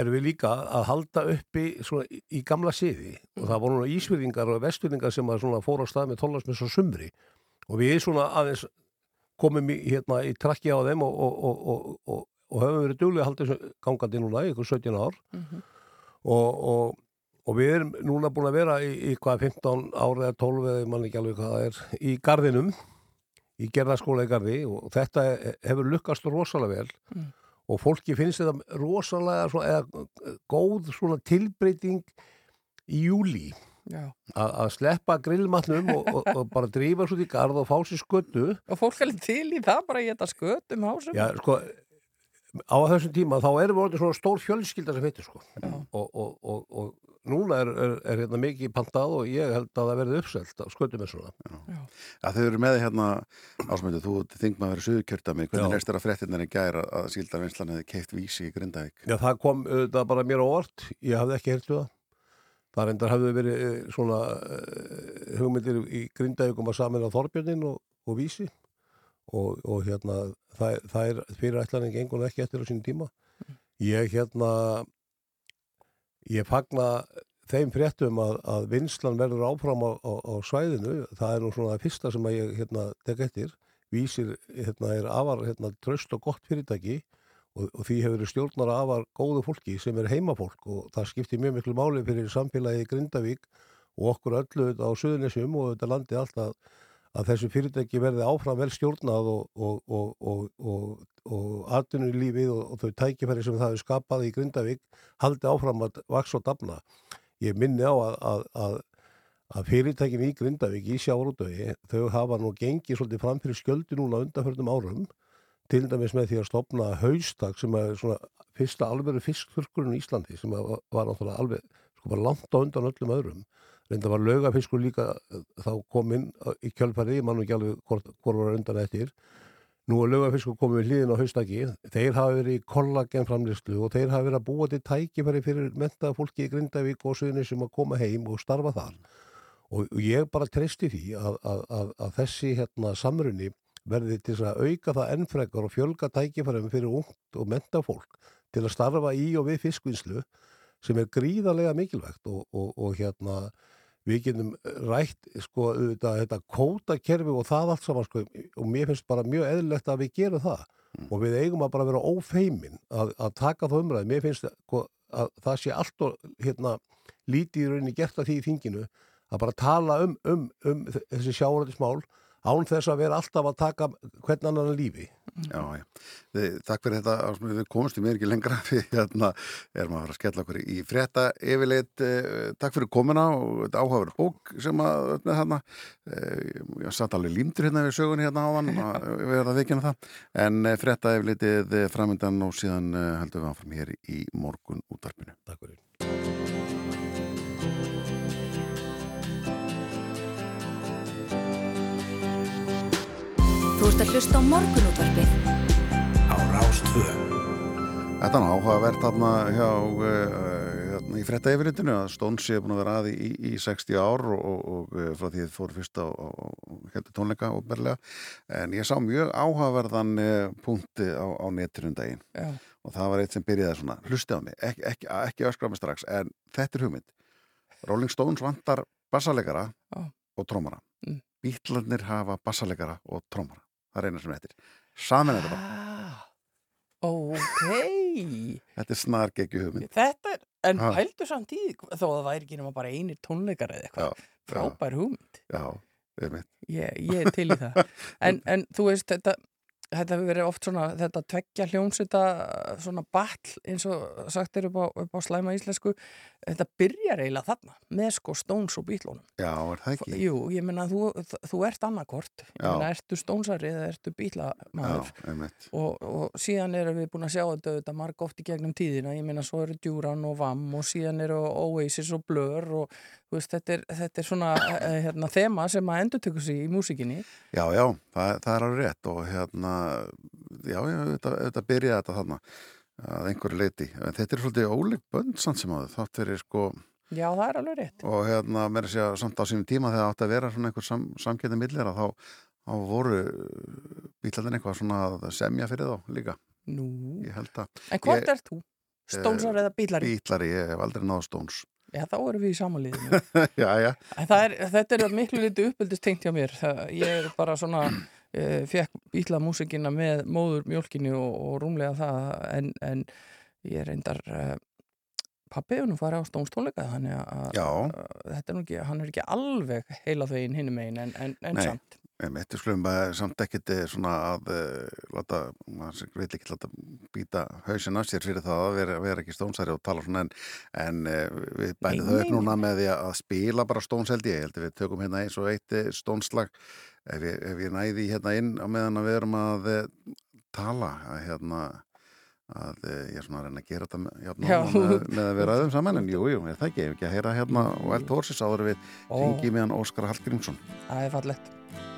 erum við líka að halda uppi svona, í, í gamla siði. Og það voru núna ísverðingar og vestverðingar sem að fóra á stað með tólasmis og sumri. Og við svona aðeins komum í, hérna, í trakki á þeim og, og, og, og og höfum verið halda þessu gangandi núna í ykkur 17 ár. Og, og við erum núna búin að vera í, í hvað 15 ári eða 12 eða mann ekki alveg hvað það er í gardinum í gerðarskóla í gardi og þetta hefur lukkast rosalega vel. Mm. og fólki finnst þetta rosalega svona, eða góð svona tilbreyting í júli að sleppa grillmatnum og, og, og bara drífa svo í garð og fá sér sköttu Og fólk er til í það bara að geta skötum hásum. Já, sko, á þessum tíma þá erum við orðin svona stór fjölskylda sem heitir sko. Og, og, og, og núna er, er, er hérna mikið pantað og ég held að það verði uppselt á skötum með svona. Já, þau eru með hérna ásmöndu, þú þingma að vera suðukjörtami, hvernig Já. leist þér að fréttinnar í gæra að síldarvinslan hefði keift vísi í Grindavík? Já, það kom auðvitað bara mér á orð ég hafði ekki hert við það. Það reyndar hafði verið eh, svona uh, hugmyndir í grindaugum að samin á Þorbjörnin og, og Vísi. Og, og hérna það, það er fyrirætlaning engun ekki eftir á sín tíma. Ég hérna ég fagna þeim fréttum að, að vinslan verður áfram á, á, á svæðinu. Það er nú svona það fyrsta sem ég hérna tek eftir. Vísir hérna er afar hérna tröst og gott fyrirtæki og, og því hefur stjórnar afar góðu fólki sem er heimafólk og það skiptir mjög miklu máli fyrir samfélagi Grindavík og okkur öllu á Suðunisjum og þetta landi alltaf að þessu fyrirtæki verði áfram vel stjórnað og, og, og, og, atvinnulífið og, þau tækifæri sem það hefur skapað í Grindavík haldi áfram að vaks og dafna. Ég minni á að, að, að, að fyrirtækin í Grindavík í sjáurúdögi þau hafa nú gengið svolítið fram fyrir skjöldu núna undanförnum árum til dæmis með því að stopna haustak sem er svona fyrsta alveg fiskþurkurinn í Íslandi sem var náttúrulega alveg sko bara langt á undan öllum öðrum reynda var laugafiskur líka eh, þá kominn í kjölfæri, ég mann ekki alveg hvort, var undan eftir. Nú er laugafiskur komið hlýðin á haustaki. Þeir hafa verið í kollagen framlýslu og þeir hafa verið að búa til tækifæri fyrir mentaða fólki í Grindavík og Suðunis sem að koma heim og starfa þar. Og, og ég bara treysti því að, að, að, að þessi hérna samrunni verði til að auka það ennfrekar og fjölga tækifærum fyrir ungt og menta fólk til að starfa í og við fiskvinnslu sem er gríðarlega mikilvægt og, og, og hérna við getum rætt sko auðvitað, þetta kótakerfi og það allt saman sko og mér finnst bara mjög eðlilegt að við gerum það. Og við eigum að bara vera ófeimin að, að taka það umræði, mér finnst sko, að það sé allt og hérna lítið í rauninni gert að því í þinginu að bara tala um, um, um þessi sjárættismál án þess að vera alltaf að taka hvern annan lífi. Já, já. Þið, takk fyrir þetta, við komumst í mér ekki lengra við hérna erum að fara að skella okkur í frétta yfirleitt, eh, takk fyrir komuna og þetta áhafur bók sem að öfnið hérna, eh, ég satt alveg límtur hérna við sögunni hérna áðan að við erum að vikina það, en eh, frétta yfirleitið framöndan og síðan heldum við áfram hér í morgun útvarpinu. Takk fyrir. Þú ert að hlusta á morgunútvarpið. á Rástvö. Þetta er áhugavert þarna hjá uh, hérna, í frétta yfirritinu að Stones sé búin að vera að í, í, í 60 ár og, og, og uh, frá því þið fóru fyrst á, á, á heldur tónleika og berlega en ég sá mjög áhugaverðan uh, punkti á, á netinu um daginn Já. og það var eitt sem byrjaði svona hlusti á mig, ekki, ekki, ekki öskra mig strax en þetta er hugmynd Rolling Stones vantar bassalegara og trómara Mm. Bítlarnir hafa bassalegara og trómara það eina sem þetta er saman þetta bara, ok. þetta er snar geggi hugmynd Þetta er, en Ha. pældu samt í þó að það væri ekki nema bara einir tónleikar eða eitthvað. Frábær hugmynd. Já, einmitt. Ég, ég er til í það. En, en þú veist, þetta, þetta hefur verið oft svona, þetta tveggja hljómsita svona ball, eins og sagt er upp á, upp á slæma íslensku, þetta byrjar eiginlega þarna, með sko Stones og Beatlónum. Já, er það ekki? Jú, ég menna, þú, þú ert annarkort, ég menna, ertu Stonesari eða ertu einmitt. Og, og síðan erum við búin að sjá þetta, þetta marg oft í gegnum tíðina, ég meina svo eru Duran og Vam og síðan eru Oasis og Blur og veist, þetta er, þetta er svona eh, hérna, þema sem að endur tökur sig í músikinni. Já, já, það, það er alveg rétt og hérna, já, já, þetta, þetta byrjaði þetta þarna að einhverju leiti. En þetta er svolítið ólík bönd samt sem áður, þátt fyrir sko, Já, það er alveg rétt. og hérna, mér að segja, samt á sínum tíma þegar átti að vera svona einhver sam, samketið millir að þá, þá voru bílarnir eitthvað svona að semja fyrir þá líka. Nú, að, en hvort ert þú? Stónsar eða bílari? Bílari, ég hef aldrei náð stóns. Já, þá erum við í samanliðinu. já, já. Er, þetta er miklu liti uppeldist tengt hjá mér. Það, ég er bara svona, uh, fekk bíla músikina með móður mjölkinni og, og rúmlega það, en, en ég reyndar... Pappi og nú farið á stónstónleika þannig að þetta er nú ekki, hann er ekki alveg heila þegin hinnum einn en, en, en samt Þetta skulum bara samt ekkit svona að uh, láta, maður vil ekki láta býta hausin af sér fyrir það að vera, vera ekki stónsæri og tala svona en, en við bætið þau upp núna með því að spila bara stónseldi ég. Held að við tökum hérna eins og eitt stónslag. Ef ég, ef ég næði hérna inn á meðan að við erum að tala að hérna að ég er svona að reyna að gera þetta með, með að vera aðeins saman en jújú, jú, er það ekki, ef ekki að heyra hérna og eld hórsins áður við ringi meðan Óskar Hallgrímsson. Það er fallett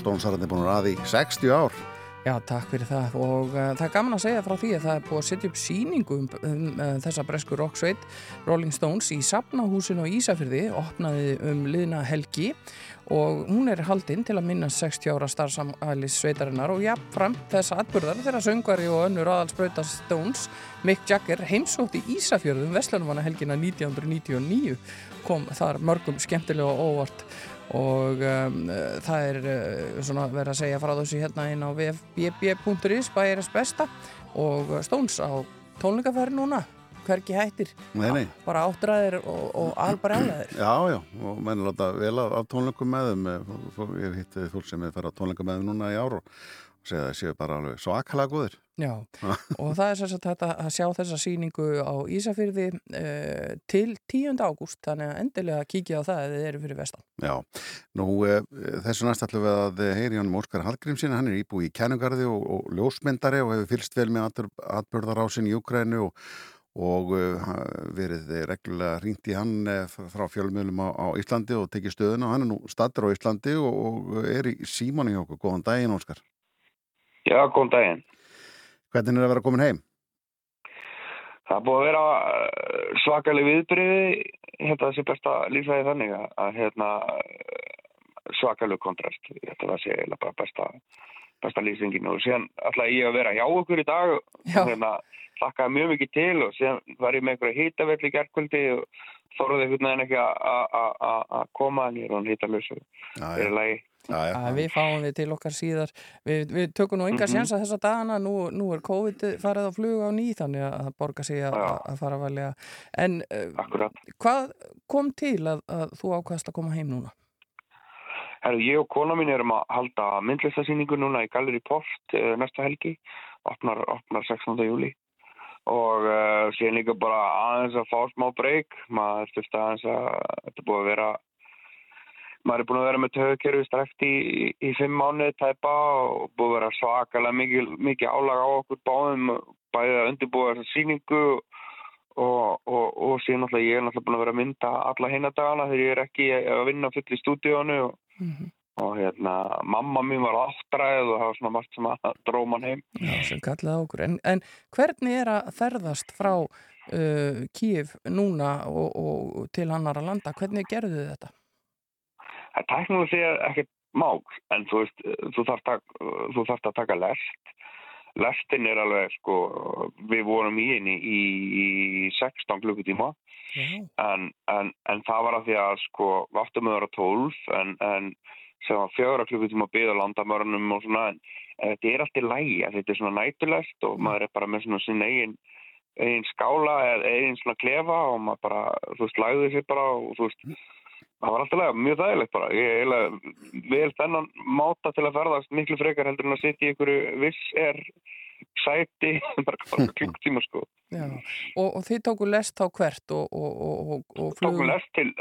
Já, Stónsarðin er búin að ræði 60 ár. Já, takk fyrir það. Og uh, það er gaman að segja frá því að það er búið að setja upp síningu um, um uh, þessa bresku rocksveit Rolling Stones í Sapnahúsinu og Ísafyrði opnaði um liðna helgi. Og hún er haldinn til að minna 60 ára starfsamælis sveitarinnar og jáfnfram þessa atbyrðar þegar söngvari og önnur aðalsbröyta Stones Mick Jagger heimsótt í Ísafjörðum Vestlunumanna helgina 1999 kom þar mörgum skemmtilega og óvart og um, það er uh, svona verið að segja frá þessu hérna inn á bb.is bæjarins besta og Stones á tónleikaferð núna hverki hættir Nei, nei. bara áttræðir og, og albar álæðir Já, já, og menn láta vel af, af tónleikum með þeim. Ég hef hittið fólk sem er að fara á tónleikum með þeim núna í ár og segja það séu bara alveg svo akkalega góðir. Já, og það er sérstaklega þetta að sjá þessa síningu á Ísafyrði uh, til 10. ágúst þannig að endilega kíkja á það ef þið eru fyrir vestan. Já, nú uh, þessu næst ætlum við að heyri hann Óskar Hallgrímsson, hann er íbúi í Kænugarði og, og ljósmyndari og hefur fylst vel með atbörðarásin í Ukrænu og, og uh, verið reglulega ringt í hann frá fjölmjölum á, á Íslandi og tekið stöðuna og hann er nú statur á Íslandi og, og er í símanu hjá okkur. Góðan daginn Óskar. Já, góðan daginn. Hvernig er það að vera komin heim? Það búið að vera svakalig viðbyrði, hérna þessi besta lífæði þannig að hérna svakalig kontrast, þetta var sér bara besta, besta lýsingin og síðan ætlaði ég að vera hjá okkur í dag og hérna hlakkaði mjög mikið til og síðan var ég með einhverja hýtavelli gerðkvöldi og þóruði einhvern veginn ekki að koma en ég er hann hýtalus og það er lagi. Já. Að við fáum við til okkar síðar við, við tökum nú enga mm -hmm. sjansa þessa dagana nú, nú er COVID farið á flug á ný þannig að það borgar sig að, að fara að velja en uh, hvað kom til að, að þú ákvæmst að koma heim núna? Herru, ég og kona mín erum að halda myndlistasýningu núna í Galleri Post uh, næsta helgi opnar, opnar 16. júli og uh, síðan líka bara aðeins að fá smá breyk maður styrst aðeins að þetta búið að vera maður er búin að vera með töðkerfi strekt í, í fimm mánuði tæpa og búið að vera svakalega mikið, mikið álag á okkur báðum bæðið að undirbúa þessa síningu og, og, og síðan náttúrulega ég er náttúrulega búin að vera að mynda alla hinadagana þegar ég er ekki að vinna full í stúdíónu og, mm -hmm. og hérna mamma mín var aftræð og það var svona margt sem að dróman heim Já, sem kallaði okkur en, en hvernig er að ferðast frá uh, Kíf núna og til annara landa, hvernig gerðu þetta? Það tæknum við sér ekkert mál, en þú veist, þú þarfst að, þú þarft að taka lest. Lestin er alveg, sko, við vorum í henni í, í 16 klukkutíma, en, en, en það var að því að, sko, vartum við að vera 12, en, en sem var fjögra klukkutíma að byggja landamörnum og svona, en þetta er alltaf lægi, þetta er svona nætulest og maður er bara með svona sin eigin, eigin skála eða eigin svona klefa og maður bara, þú veist, lægði sér bara og þú veist, það var alltaf lega, mjög þægilegt bara. Ég er vel þennan máta til að ferðast miklu frekar heldur en að sitja í einhverju viss er sæti bara klukktíma sko. Já. og, og þið tóku lest þá hvert og, og, og flug tóku lest til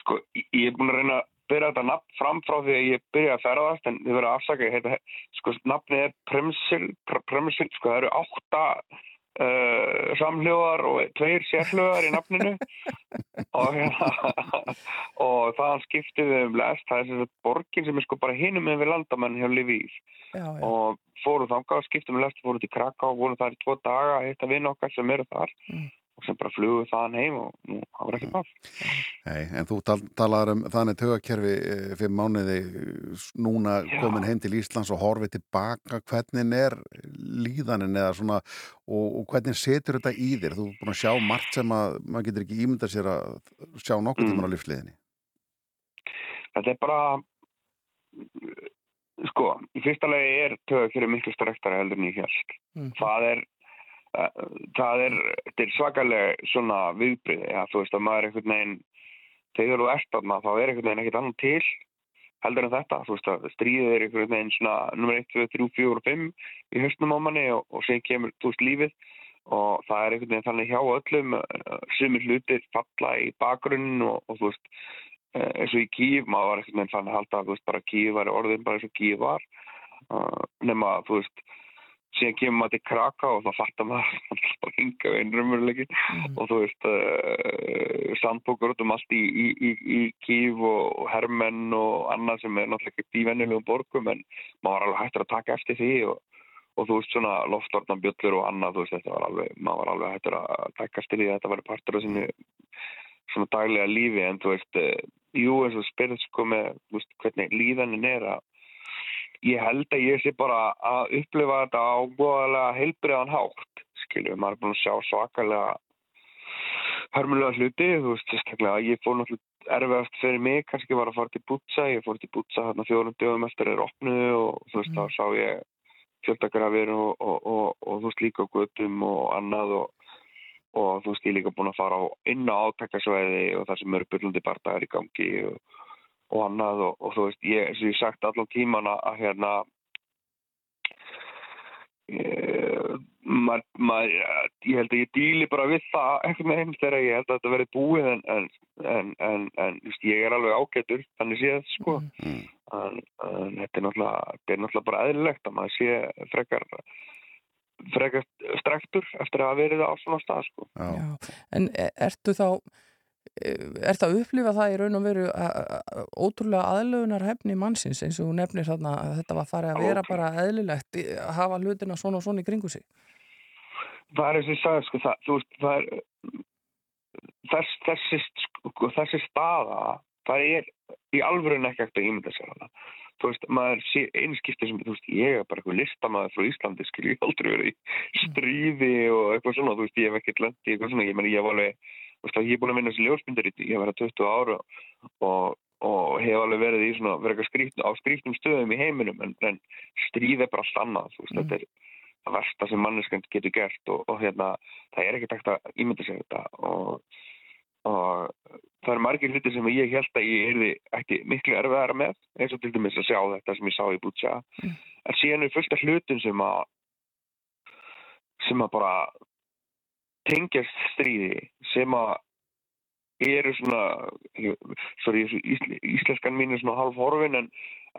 sko, ég er búin að reyna að byrja þetta nafn fram frá því að ég byrja að ferðast en þið verða afsaka heita, sko, nafni er Premsil, Premsil sko, það eru átta Uh, samhljóðar og tveir sérhljóðar í nafninu. Og, og það skiptið um lest, það er þess að borgin sem er sko bara hinum með við landamenn hjá Livíð og fóru þangað skiptið um lest, fóru til Kraká og voru þar í tvo daga að hitta vinn okkar sem eru þar. Mm. Og sem bara fluguð þaðan heim og nú hafa ekki pál Nei, en þú tal talar um þannig tögakerfi e, fyrir mánuði núna Já. komin heim til Íslands og horfið tilbaka, hvernig er líðanin eða svona og, og hvernig setur þetta í þér? Þú er búin að sjá margt sem að maður getur ekki ímyndað sér að sjá nokkur tíman mm. á lífsliðinni Þetta er bara sko, í fyrsta legi er tögakerfi miklu strektara heldur en ég held mm. það er það er, er svakalega svona viðbrið, ja, þú veist að maður er einhvern veginn, þegar þú ert aðna þá er einhvern veginn ekkert annan til heldur en þetta, þú veist að stríðið er einhvern veginn svona nummer 1, 2, 3, 4 og 5 í höstum á manni og, og sen kemur þú veist lífið. Og það er einhvern veginn þannig hjá öllum sumir hlutir falla í bakgrunnin og, og þú veist eins og í Kíf, maður var einhvern veginn þannig að halda að þú veist bara Kíf var orðin bara eins og Kíf var. Uh, nema þú veist síðan kemur maður til Kraka og þá fattar maður að hinga við einn rumurleiki Mhm. og þú veist uh, sandbókur út um allt í, í, í, í Kív og Hermenn og annað sem er náttúrulega ekki í vennilegum borgum en maður var alveg hættur að taka eftir því og, og þú veist svona loftlornan bjöllur og annað þú veist þetta var alveg, maður var alveg hættur að taka eftir því að þetta var partur af sinni svona daglega lífi en þú veist, uh, jú eins og spyrð sko með, þú veist, hvernig líðanin er að ég held að ég sé bara að upplifa þetta á góðalega heilbriðan hátt, skilju, maður er búin að sjá svakalega hörmulega hluti, þú veist, sérstaklega ég fór náttúrulega erfiðast fyrir mig kannski var að fara til Bútsa, ég fór til Bútsa hérna fjórum dögum eftir er opnuðu og þú veist, Mm. þá sá ég fjöldagrafir og, og, og, og þú veist líka á göttum og annað og og þú veist ég líka búin að fara á inn á átakasvæði og það sem eru byrlundi bardagar í gangi og, og annað og, og þú veist ég, eins og ég sagt allan tíman að að, hérna ég, mað, mað, ég held að ég díli bara við það einhvern veginn þegar ég held að þetta verði búið en, en, en, en, en þú veist, ég er alveg ágættur þannig séð sko. Mm. en, en þetta er náttúrulega þetta er náttúrulega bara eðlilegt að maður sé frekar frekar strektur eftir að hafa verið á svona stað sko Já. Já, en e- ertu þá er það að upplifa það í raun og veru ótrúlega aðlögunar hefni mannsins eins og nefnir þarna að þetta var farið að vera bara eðlilegt að hafa hlutina svona og svona í kringu sig? Það er eins og ég sagði sko það, þú veist, það er þess, þessi, sko, þessi staða það er í alvörun ekki ekkert að ímynda sér hana. Þú veist, maður sé einskipti sem, þú veist, ég er bara eitthvað listamaður frá Íslandi, skil ég aldrei verið í stríði og eitthvað svona, þú veist, ég hef ekkert lent í eitthvað svona, ég meni, ég hef alveg ég er búin að vinna þessi ljósmyndir í, ég hef verið 20 ára og, og hef alveg verið í svona, verið skrýtn, á skrýtnum stöðum í heiminum, en, en stríð er bara allt annað, þú veist, Mm. þetta er það versta sem manneskjönd getur gert og, og hérna, það er ekkert ekkert að ímynda sér þetta og, og það eru margir hluti sem ég held að ég erði ekki miklu erfiðara með eins og til dæmis að sjá þetta sem ég sá í Bútsja Mm. en síðan er fullt af hlutum sem að sem að bara tengjast stríði sem að eru svona sorry, ísl, íslenskan mín er svona halv horfin en,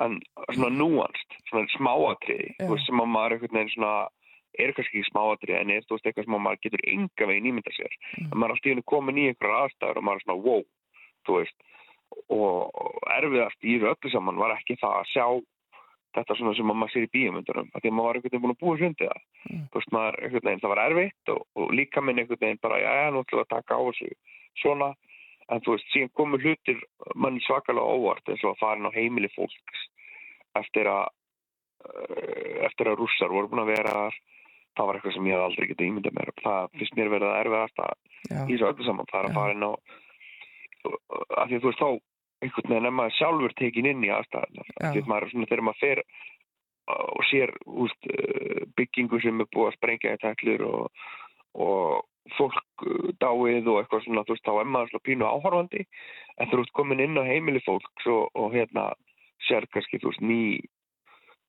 en svona núanst, svona smáatriði veist, sem að maður einhvern veginn svona er kannski ekki smáatriði en er þú veist eitthvað sem að maður getur enga veginn ímynda sér Mm. en maður er alltaf komin í einhverjar aðstæður og maður er svona wow, þú veist og erfiðast í öllu saman var ekki það að sjá þetta svona sem að maður sér í bíumundunum að því að maður var einhvern veginn búin að búa sundi það. Mm. þú veist maður einhvern veginn, það var erfitt og, og líka minn einhvern veginn bara, já, nú ætlum við að taka á þessu svona, en þú veist, síðan komu hlutir manni svakalega óvart eins og að farin á heimili fólks eftir að eh, eftir að rússar voru búin að vera það var eitthvað sem ég hef aldrei getið ímyndað mér. Það finnst mér verið að erfiðast að Já, Já. að fara inn á af því að þú veist þá einhvern veginn er maður sjálfur tekin inn í aðstæðunar Já. af því að maður svona þegar maður fer og sér úst, byggingu sem er búið að sprengja í tætlur og, og fólk uh, dáið og eitthvað svona þú veist þá er maður svona pínu áhorfandi en þú ert komin inn á heimili fólks og, og hérna sér kannski þú veist ný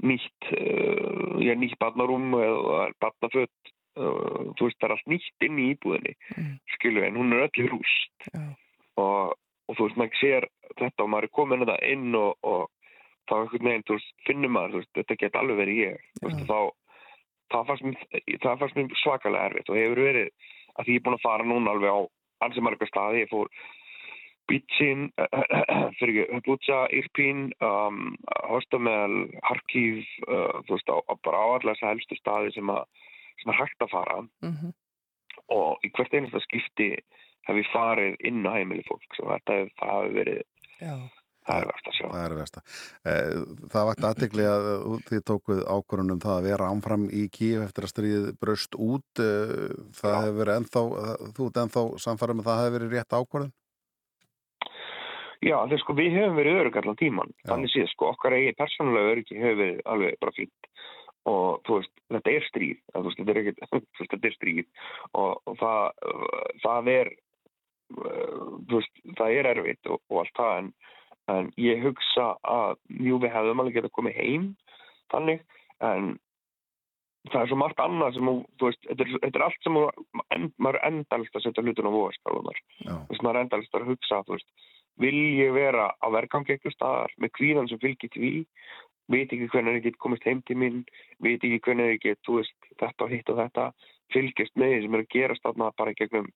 nýtt uh, já, nýtt barnarúm eða barnafött uh, þú veist það er allt nýtt inn í íbúðinni Mm. skilu en hún er öll í rúst já, og, og þú veist maður sér þetta og maður er komin þetta inn og, og þá einhvern veginn þú veist, finnur maður veist, þetta get alveg verið ég veist, þá, það fannst mér, mér svakalega erfitt og hefur verið að því ég er búin að fara núna alveg á ansi marga staði ég fór Bítsin, fyrir Bútsa, Irpín, um, Hostamel, Harkív, uh, þú veist, á, á bara á allar þess að helstu staði sem, að, sem er hægt að fara. Mhm, og í hvert einasta skipti hef ég farið inn á heimili fólks og þetta hef, það hefur verið, já, það er verst að sjá. Það er versta. Eh, Það vakti aðtegli að þið tókuð ákvörunum það að vera ámfram í Kíf eftir að stríðið braust út. Eh, Það hefur verið ennþá, þú ert ennþá samfærum að það hefur verið rétt ákvörðun? Já, þegar sko við hefum verið örygg allan tíman, Já. þannig séð sko okkar eigi persónulega öryggi hefur verið alveg bara fínt og þú veist, þetta er stríð, þetta er þetta er stríð og, og það, það er, veist, það er erfitt og, og allt það en, en ég hugsa að jú við hefðum alveg getað komið heim þannig, en það er svo margt annað sem, þú- veist, þetta er, þetta er allt sem en, maður er endalist að setja Já. þú veist, maður er endalist að hugsa, veist, vil ég vera á vergangi eitthvað staðar með kvíðan sem fylgir því veit ekki hvernig ég get komist heim til mín, veit ekki hvernig ég get, veist, þetta og hitt og þetta, fylgjast með því sem er að gerast bara gegnum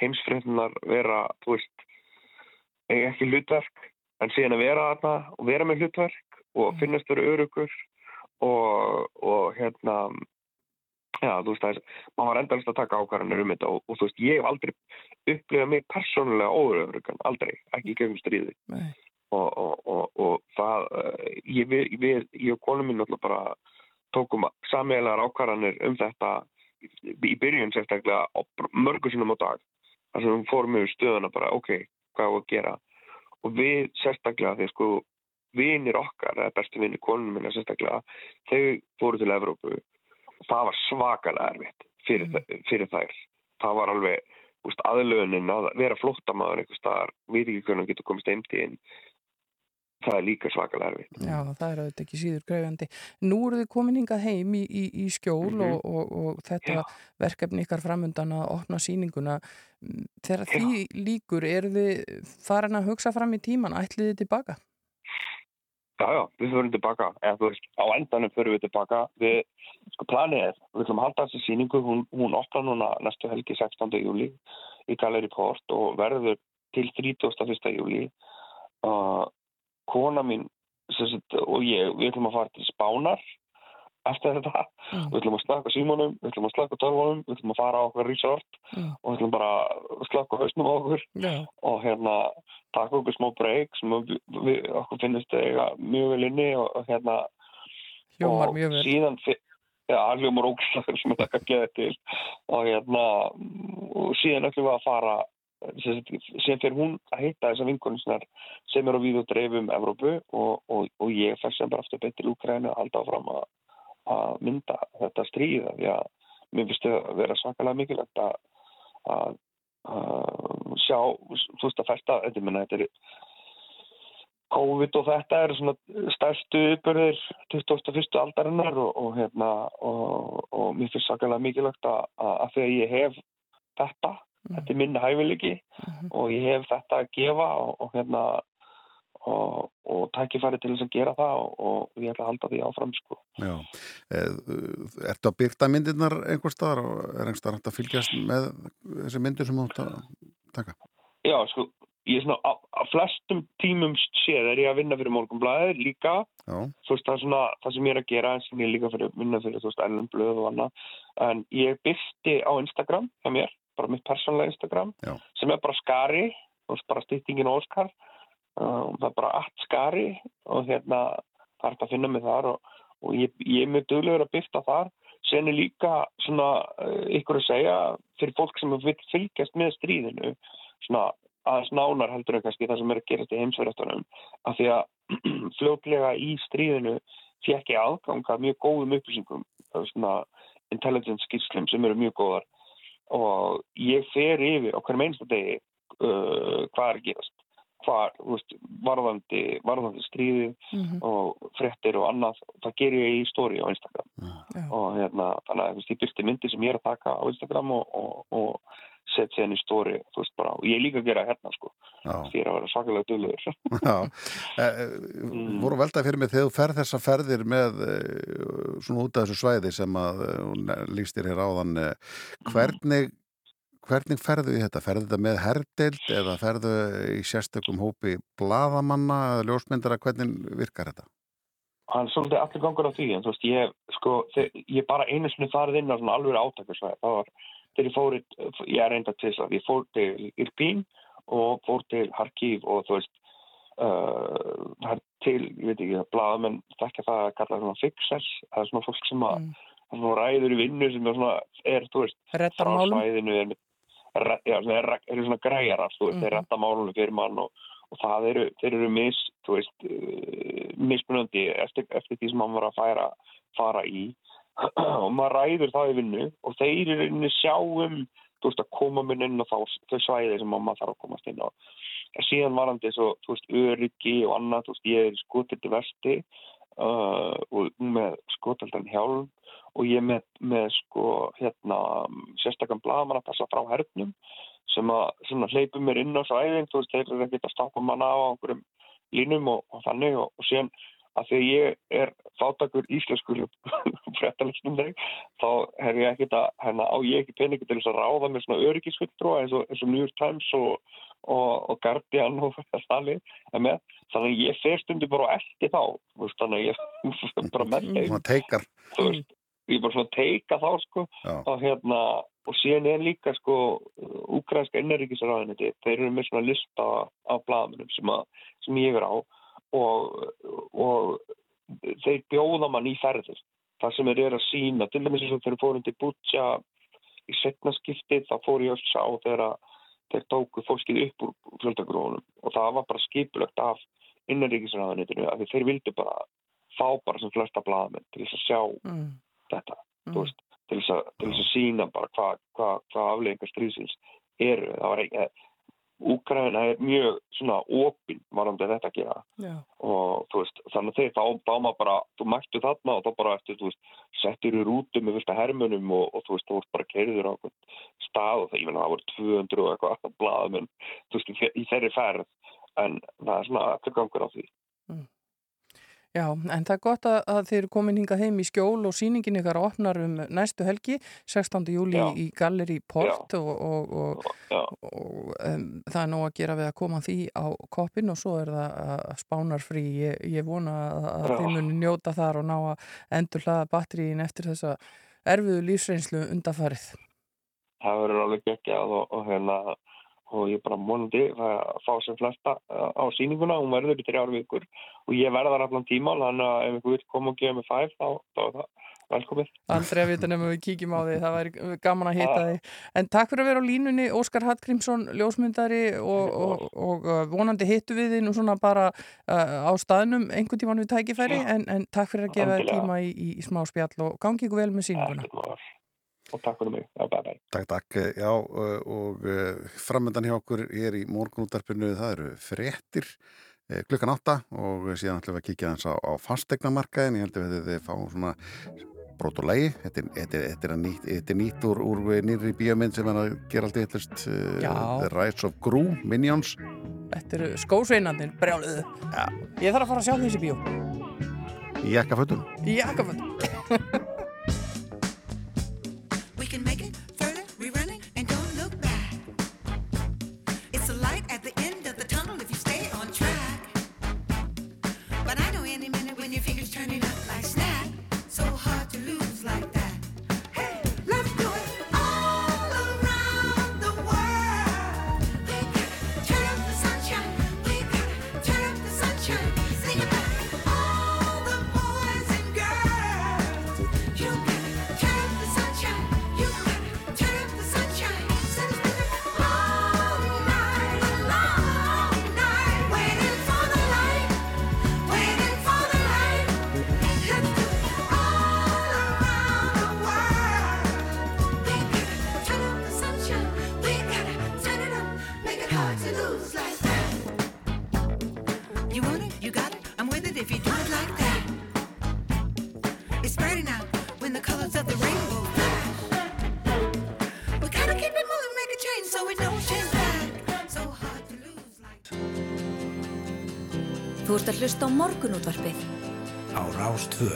heimsfrednar vera, þú veist, ekki hlutverk, en síðan að vera þarna og vera með hlutverk og finnast vera örugur og, og hérna, já, þú veist, það er, maður var endalist að taka ákvarðanir um þetta og, og þú veist, ég hef aldrei upplifað mig persónulega óörugan, aldrei, ekki gegnum stríði Nei. og, og, og, og það, eh, ég, við, við, ég og konum minn náttúrulega bara tókum sameiginlegar ákvarðanir um þetta í byrjun sérstaklega mörgur sinum á dag þar sem við fórum yfir stöðuna bara ok, hvað er að gera? Og við sérstaklega þegar sko vinir okkar, eða bestu vinir konunum minna sérstaklega, þau fóru til Evrópu. Og það var svakalega erfitt fyrir, mm. fyrir þær. Það var alveg úst, aðlöðunin að vera flóttamaður einhver staðar, við ekki hvernig getur komist eimti inn það er líka svakalega erfitt Já, það er auðvitað ekki síður greiðandi. Nú eru þið komin hingað heim í, í, í skjól Mhm. og, og, og þetta Já. verkefni ykkar framundan að opna síninguna. Þegar því líkur, eru þið farin að hugsa fram í tíman, ætlið þið tilbaka? Já, já, við förum tilbaka, eða þú veist, á endanum förum við tilbaka, við, sko planið er, við ætlum að halda þessi síningu, hún, hún opna núna næstu helgi 16. júli í Galleri Port og verður til 31. júli og kona mín sagt, og ég, við ætlum að fara til Spánar eftir þetta, Mm. við ætlum að slaka símónum, við ætlum að slaka tölvunum, við ætlum að fara á okkur resort Mm. og við ætlum bara að slaka hausnum á okkur Já, og hérna taka okkur smá breyk sem við, við, okkur finnist mjög vel inni og, hérna hljómar og mjög vel. síðan já, hljómar ógæslega sem þetta ekki geða til og hérna og síðan ætlum við að fara sem fyrir hún að hitta þessar vinkonusnar sem eru á víð og dreifum Evrópu og, og, og ég fær sem bara aftur betur Úkræni að halda áfram að, að mynda þetta stríða því að mér finnst það að vera svakalega mikilvægt að, að, að sjá, þú veist að fæsta þetta, minna, þetta er COVID og þetta eru svona stærstu uppbörðir 21. aldarinnar og, og, hérna, og, mér finnst sakalega mikilvægt að, því að ég hef þetta. Þetta er minni hæfileiki Mhm. og ég hef þetta að gefa og, og hérna og, og tækifæri til þess að gera það og, og ég ætla að halda því áfram sko. Já. Eh, Ertu að byrta myndirnar einhver staðar og er einhver staðar hægt að fylgjast með þessi myndir sem þú átt að taka? Já, sko, ég er svona á, á flestum tímum séð er ég að vinna fyrir morgunblæðir líka Já, þú veist, það er svona það sem ég er að gera en sem ég er líka fyrir vinna fyrir, þú veist, ennum blöð og annað en ég byrti á Instagram hjá mér, bara mitt persónlega Instagram Já. sem er bara skari veist, bara styttingin Óskar. Uh, það er bara allt skari og hérna, það er hægt að finna mig þar og, og ég, ég er mjög duglegur að byrta þar. Sen er líka svona uh, ykkur að segja fyrir fólk sem vil fylgjast með stríðinu svona aðeins nánar heldur en kannski það sem er að gerast í heimsverðastunum af því að fljótlega í stríðinu fekk ég aðgang að mjög góðum upplýsingum það er svona intelligence skýrslum sem eru mjög góðar og ég fer yfir á hverjum einsta degi uh, hvað er að gerast hvað, veist, varðandi varðandi stríði Mhm. og frettir og annað, það ger ég í stóri á Instagram Já. og hérna, þannig að ég byrti myndir sem ég er að taka á Instagram og, og, og set sér henni stóri, þú veist bara og ég líka að gera hérna sko, er að vera svakalega duglegur já. Eh, eh, voru að velta fyrir mig þegar þú ferð þessa ferðir með eh, svona út af þessu svæði sem að lístir hér áðan eh, hvernig hvernig ferðu í þetta? Ferðu þetta með herdeild eða ferðu í sérstökum hópi bladamanna eða ljósmyndara? Hvernig virkar þetta? hann svolítið allir gangur á því en þú veist, ég, sko, ég bara einu sinni farið inn á svona alveg átakasvæði það var, þegar ég fór, í- ég er reynda til þess að ég fór til Irpín og fór til Harkiv og þú veist uh, það er til, ég veit ekki, blaðamenn þekkja það að kalla svona fixers það er svona fólk sem að, Mm. það er svona ræður í vinnu sem er svona, er, þú veist frá svæðinu er, er, já, er, eru svona græjarar þú veist, Mhm. þeir retta málunum fyrir mann og, og það eru, þeir eru mis þú veist, uh, mismunandi eftir, eftir því sem hann var að færa fara í og maður ræður það í vinnu og þeir eru inn að sjá um þú veist, að koma minn inn á þá, þau svæði sem maður þarf að komast inn á. En síðan varandi svo, þú veist, öryggi og annað, veist, ég er skotildi vesti uh, og með skotildan hjálm og ég með, með sko, hérna sérstakann blaðmann að passa frá hernum sem að svona, hleypum mér inn á svæðin, þú veist, þeir eru ekkert að stoppa manna á einhverjum línum og, og þannig og, og síðan að því að ég er fátakur íslenskur fréttalistum þegar, þá er ég ekkert að, hérna, á ég ekki peningi til þess að ráða með svona öryggisfulltrúa eins og, eins og New York Times og, og, og Guardian og þannig, þannig að ég fer stundu bara á eftir þá, þannig að ég bara. Svona teikar. Þú veist, ég bara svona teika þá sko og hérna og síðan er líka sko úkrænska innaríkisraðiniti, þeir eru með svona lista af blaðmunum sem, sem ég er á og, og þeir bjóða mann í ferðir það sem þeir eru að sína til dæmis eins og þeir fórum til Butja í setnaskipti þá fór ég að sá þegar þeir tóku fólkið upp úr fjöldagrónum og það var bara skipulögt af innaríkisraðinitinu að þeir vildi bara fá bara sem flesta blaðmenn til þess að sjá mm þetta mm. veist, til þess að, að sína bara hvað hva, hva afleggingar stríðsins eru. Það var Úkræna er mjög svona opinn varandi þetta að gera Já. og þú veist, þannig að þeir þá, maður bara, þú mættu þarna og þá bara eftir, þú veist, settir í rútu með fyrsta hermunum og, og þú veist, þú veist bara kerður á stað og það, ég menna, það voru 200 og eitthvað alltaf blaðum, þú veist, í, þeirri ferð en það er svona eftir gangur á því. Mm. Já, en það er gott að, að þeir komin hinga heim í skjól og síningin ykkar opnar um næstu helgi, 16. júli Já. í Galleri Port Já. og, og, og, og um, það er nóg að gera við að koma því á koppin og svo er það spánarfrí. Ég, ég vona að, að þið muni njóta þar og ná að endur hlaða batterín eftir þessa erfiðu lífsreynslu undafarið. Það verður alveg geggjað og hérna og ég bara vonandi að fá sem flesta uh, á síninguna, hún verður í þrjár vikur. Og ég verðar allan tíma þannig að ef ykkur vil koma og gefa mig fæf þá, þá er það velkomið. Andrei að vita nefnum við kíkjum á því, það væri gaman að hita því en takk fyrir að vera á línunni, Óskar Hallgrímsson ljósmyndari og, og, og uh, vonandi hittu við því nú svona bara uh, á staðnum einhvern tíman við tækifæri. En, en takk fyrir að gefa þið tíma í, í, í smá spjall og gangi ykkur vel með síninguna og takk fyrir mig. Já, bye bye. Takk, takk. Já, og framöndan hjá okkur hér í morgunúttarpinu það eru frettir klukkan átta og síðan ætlum við að kíkja hans á, á fastegnamarkaðin. Ég held að þið fáum svona brót og lægi. Þetta, þetta, þetta er nýtt, þetta er nýtt úr, úr nýri bíómynd sem er að gera alltaf eitthvað The Rise of Gru, Minions. Þetta eru skósveinandir, brjáluðu. Já. Ég þarf að fara að sjá þessi bíó. Í jakkafötum. Í jakkafötum. að hlusta á morgunútvarpið. Á Rástvö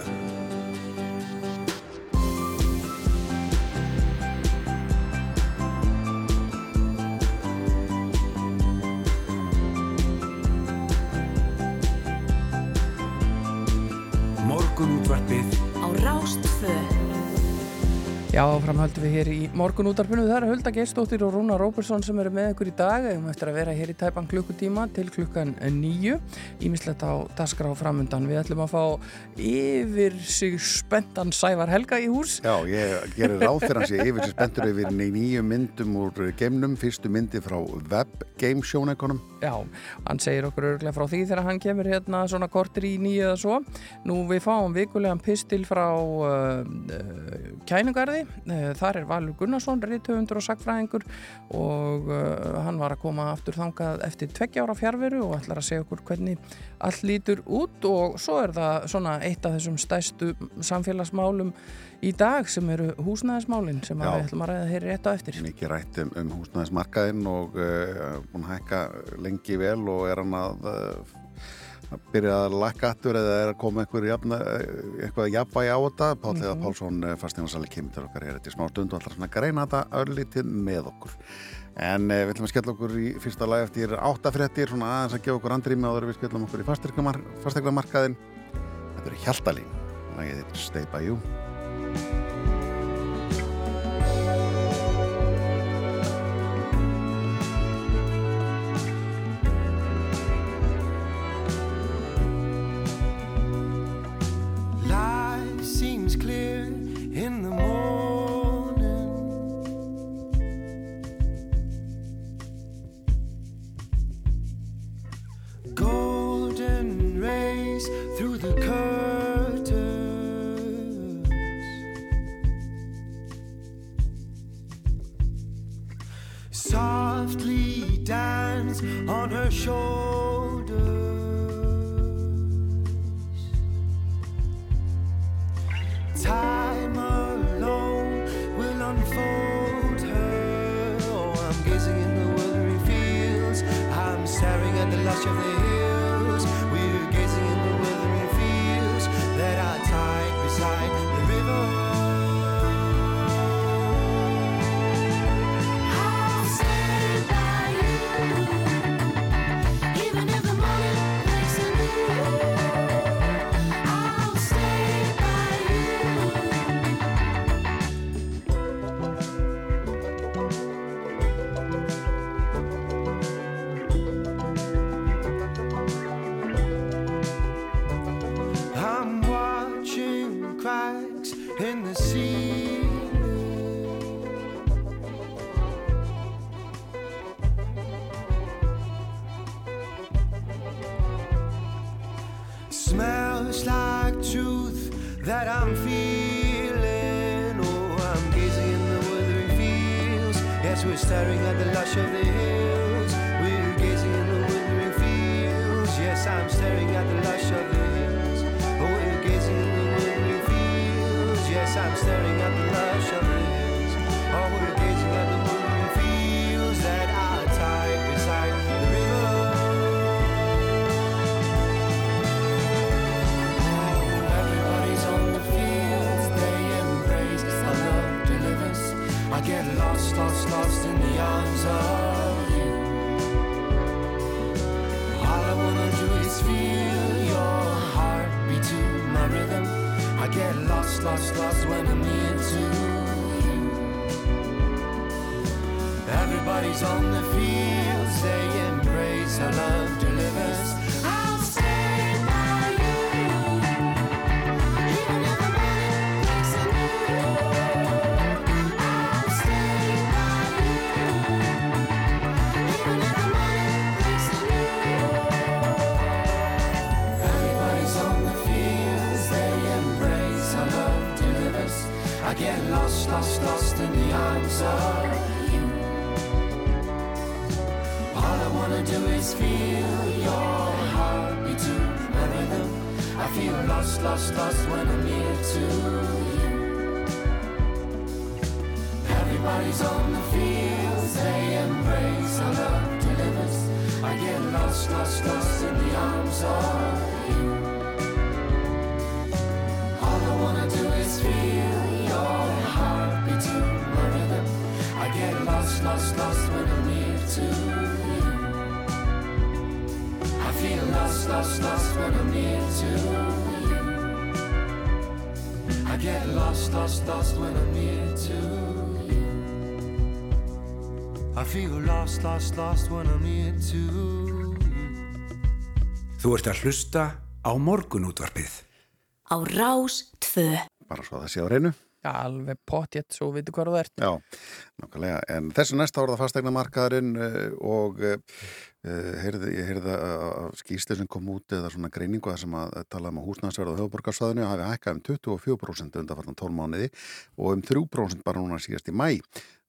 Framhaldum við hér í morgunútarpinu. Það er Hulda Geistóttir og Rúna Róbersson sem eru með ykkur í dag. Við möttum að vera hér í tæpan klukkutíma til klukkan nýju. Ímislegt á daskra á framundan. Við ætlum að fá yfir sig spentan Sævar Helga í hús. Já, ég gerir ráð fyrir hans ég yfir sig spentur yfir nýju myndum úr geimnum. Fyrstu myndi frá Web Game sjónækonum. Já, hann segir okkur örglega frá því þegar hann kemur hérna svona kortir í nýju eða svo. Nú við fáum vikulegan pistil frá uh, uh, kæningarði Eh, þar er Valur Gunnarsson, reythöfundur og sagfræðingur og uh, hann var að koma aftur þangað eftir tveggjára fjárveru og ætlar að segja okkur hvernig allt lítur út og svo er það svona eitt af þessum stæstu samfélagsmálum í dag sem eru húsnæðismálinn sem við ætlum að ræða hér rétt á eftir. Mikið rætt um, um húsnæðismarkaðinn og uh, búin að hækka lengi vel og er hann að uh, byrja að lakka aftur eða er að koma einhver jafna, eitthvað jafnvægi á þetta. Pállíða mm -hmm. Pálsson, fastingarsali kemur til okkar hér eftir smá stund og ætlar svona greina þetta örlítið með okkur. En við ætlum að skella okkur í fyrsta lag eftir áttafréttir, svona aðeins að gefa okkur andrými áður við skellum okkur í fasteglamarkaðin Þetta eru Hjaltalín. Lagið er Stay By You Softly dance on her shoulders. Time alone will unfold her. Oh, I'm gazing in the wildering fields. I'm staring at the lush of the staring at the lush of lost, in the arms of you. All I wanna do is feel your heartbeat to my rhythm. I get lost, lost, lost when I'm near to you. Everybody's on the fields, they embrace our love lost, lost, when I'm near to you. Everybody's on the fields, they embrace our love delivers. I get lost, lost, lost in the arms of you. All I wanna do is feel your heartbeat to my rhythm. I get lost, lost, lost when I'm near to you. I feel lost, lost, lost when I'm near to you. Get lost, lost, lost when I'm near to you. I feel lost, lost, lost when I'm near to you. Þú ert að hlusta á morgunútvarpið. Á Rás 2. bara svo að það sé á reynu alveg pottjett, svo veitu hvað þú ert. Já, nákvæmlega, en þessu næsta ára það fastegna markaðarinn og uh, heyrði, ég heyrði að skýstir sem kom út eða svona greiningu að sem að tala um að húsnæðsverð á höfuborgarsvæðinu hafi hækkað um 24% undanfarnan 12 mánuði og um 3% bara núna síðast í mæ.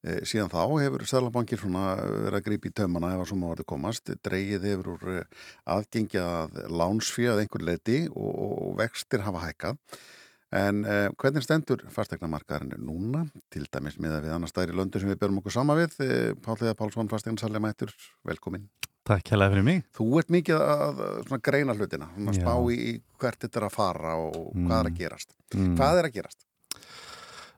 Eh, Síðan þá hefur Sælabankir verið að grípa í taumana ef að svona varði komast. Dreigið hefur úr eh, aðgengja að lánsfíð að einhver leiti og, og vextir hafa hækkað. En eh, hvernig stendur fastegnamarkaðarinn núna, til dæmis með að við annar staðir í löndu sem við berum okkur sama við, eh, Pálliða Pálsson, fastegnarsali mættur, velkomin. Takk hérlega fyrir mig. Þú ert mikið að að svona greina hlutina, Já. spá í í hvert þetta er að fara og hvað er að Mm. gerast. Mm. Hvað er að gerast?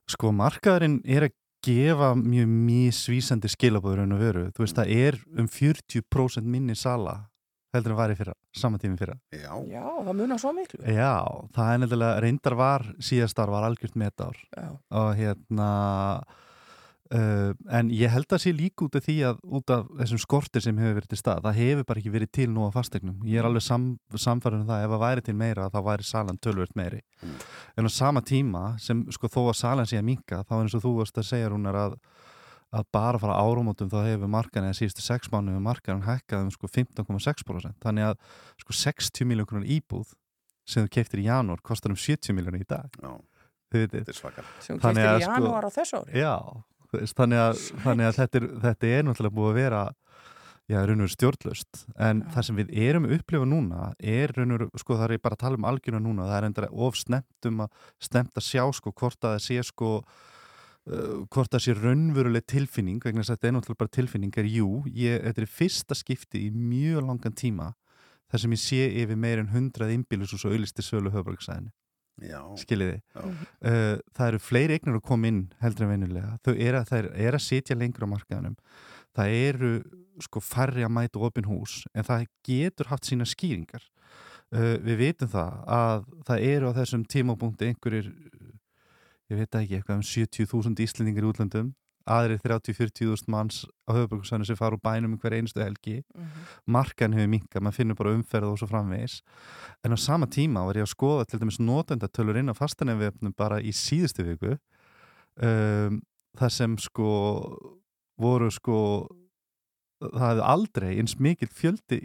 Sko, markaðurinn er að gefa mjög mísvísandi skilabóður en að veru. Þú veist, það er um 40% minni sala heldur en var í fyrra, sama tími fyrra. Já. Já, það munar svo miklu. Já, það er nefnilega, reyndar var síðastar var algjört metár Já. og hérna uh, en ég held að sé líka út af því að út af þessum skortir sem hefur verið til stað, það hefur bara ekki verið til nú á fastegnum. Ég er alveg sam, samfærður um það ef það væri til meira þá væri salan tölvört meiri. Mm. En á sama tíma sem sko þó að salan sé að minka þá er eins og þú varst að segja hún er að að bara fara árumótum þá hefur markan eða síðustu sex mánu hefur markan hækkað um sko 15,6% þannig að sko 60 miljónar íbúð sem þú keftir í janúar kostar um 70 miljónar í dag. Vitið. þetta er svakar. Sem Þannig keftir í sko- janúar á þessu ári. Já, þú veist, þannig að, þannig að þetta, er, þetta er náttúrulega búið að vera já, raunur stjórnlust en það sem við erum upplifa núna er raunur, sko það er ég bara að tala um algjörna núna, það er endur of snemt um að snemt að sjá sko hvort að það sé sko uh, hvort það sé raunveruleg tilfinning vegna þess að þetta er náttúrulega bara tilfinningar jú, ég, þetta er fyrsta skipti í mjög langan tíma þar sem ég sé yfir meir en 100 innbílus og svo auðlisti sölu höfbruksæðinu skiljiði? Uh, það eru fleiri eignir að koma inn heldur en venulega þau eru að, er, að sitja lengur á markaðanum það eru sko færri að mæta opin hús en það getur haft sína skýringar. Uh, við vitum það að það eru á þessum tímapunkti einhverjir ég veit ekki, eitthvað um 70.000 íslendingar í útlöndum aðrir 30-40.000 manns á höfuborgarsvæðinu sem fara úr bænum um hver einustu helgi. Markan hefur minkað, maður finnur bara umferð og svo framvegis. En á sama tíma var ég að skoða til dæmis notendatölur inn á fastanefnvefnum bara í síðustu viku um, það sem sko voru sko það hefði aldrei eins mikill fjöldi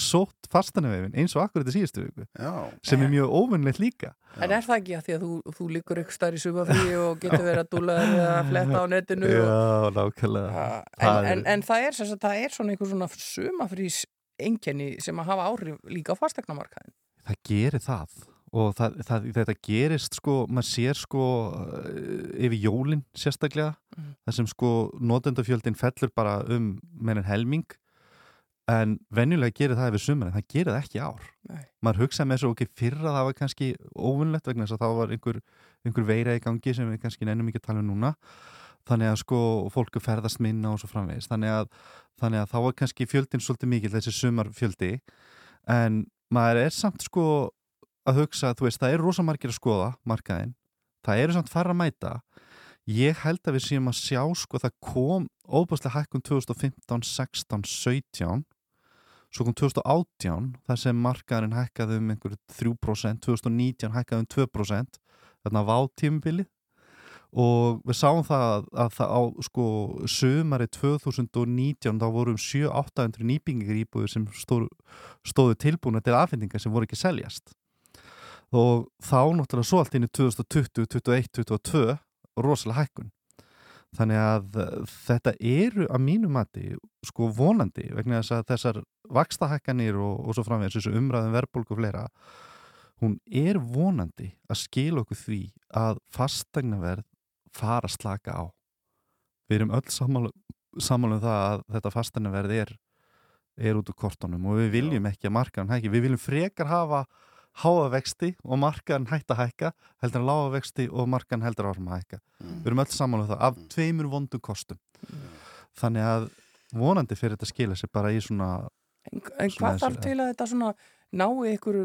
sótt fastanefnvefin eins og akkurat í síðustu viku Já. sem er mjög óvinnlegt líka En er það ekki að því að þú, þú líkur ykkur starf í sumafrí og getur verið að dúla eða að fletta á netinu og, Já, nákvæmlega en, Það en, en það er, sagt, það er svona einhver svona sumafrís einkenni sem að hafa áhrif líka á fastegnamarkaðin. það gerir það og það, það, þetta gerist sko, maður sér sko uh, yfir jólin sérstaklega Mhm. þar sem sko notendafjöldin fellur bara um meðan helming en venjulega gerir það yfir sumar en það gerir það ekki ár. Nei. maður hugsaði með þessu ok, fyrra það var kannski óvinnlegt vegna þess að þá var einhver, einhver veira í gangi sem við kannski nennum ekki að tala um núna. Þannig að sko fólku ferðast minna og svo framvegis. Þannig að, þannig að þá var kannski fjöldin svolítið mikil þessi sumarfjöldi. En maður er samt sko að hugsa, þú veist, það er rosa margir að skoða markaðin, það eru samt fara að mæta ég held að við séum að sjá sko það kom óbúslega hækkun 2015, 16, 17 svo kom 2018 þar sem markaðurinn hækkaði um einhverju 3%, 2019 hækkaði um 2% þarna vá tímubili og við sáum það að, að það á sko sömari 2019 þá voru um 7-800 nýbyggingar íbúður sem stóðu, stóðu tilbúna til afhendingar sem voru ekki seljast. Og þá náttúrulega svo allt inn í 2020, 21, 22 rosalega hækkun. Þannig að eh, þetta eru að mínu mati sko vonandi vegna þess að þessar vakstahækkanir og, og svo framvegis þessu umræðum verðbólku og fleira hún er vonandi að skila okkur því að fastegnaverð fara að slaka á. Við erum öll sammála, sammála um það að þetta fastegnaverð er, er út úr kortunum og við viljum ekki að markaðan hækki, við viljum frekar hafa háa vexti og markaðan hætt að hækka heldur en lága vexti og markaðan heldur áfram að hækka. Við erum öll sammála um það af tveimur vondum kostum. Þannig að vonandi fyrir þetta að skila sér bara í svona En, en hvað þarf til að þetta svona nái ykkur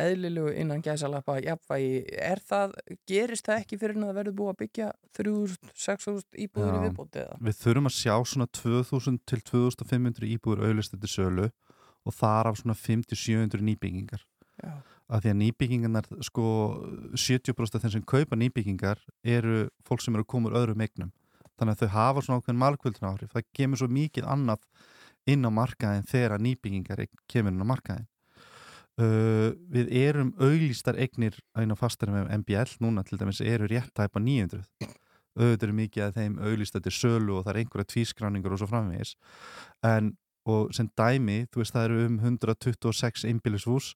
eðlilegu innan gæsalappa jafnvægi, er það gerist það ekki fyrir en að það verður búið að byggja 3.000, 6.000 íbúður í Já. viðbóti eða? við þurfum að sjá svona 2000 til 2500 íbúður auðlist til sölu og þar af svona 5-700 nýbyggingar Já. af því að nýbyggingarnar sko 70% af þeim sem kaupa nýbyggingar eru fólk sem eru að koma úr öðrum eignum. Þannig að þau hafa svona ákveðin malkvöldin áhrif. Það kemur svo mikið annað inn á markaðin þegar nýbyggingar eign kemur inn á markaðin uh, við erum auglýstar eignir inn á fastarum með MBL núna til dæmis eru rétt tæpa 900 auðvitað eru mikið að þeim auglýstar til sölu og það er einhverja tvískráningur og svo framvegis. En og sem dæmi, þú veist það eru um 126 einbýlishús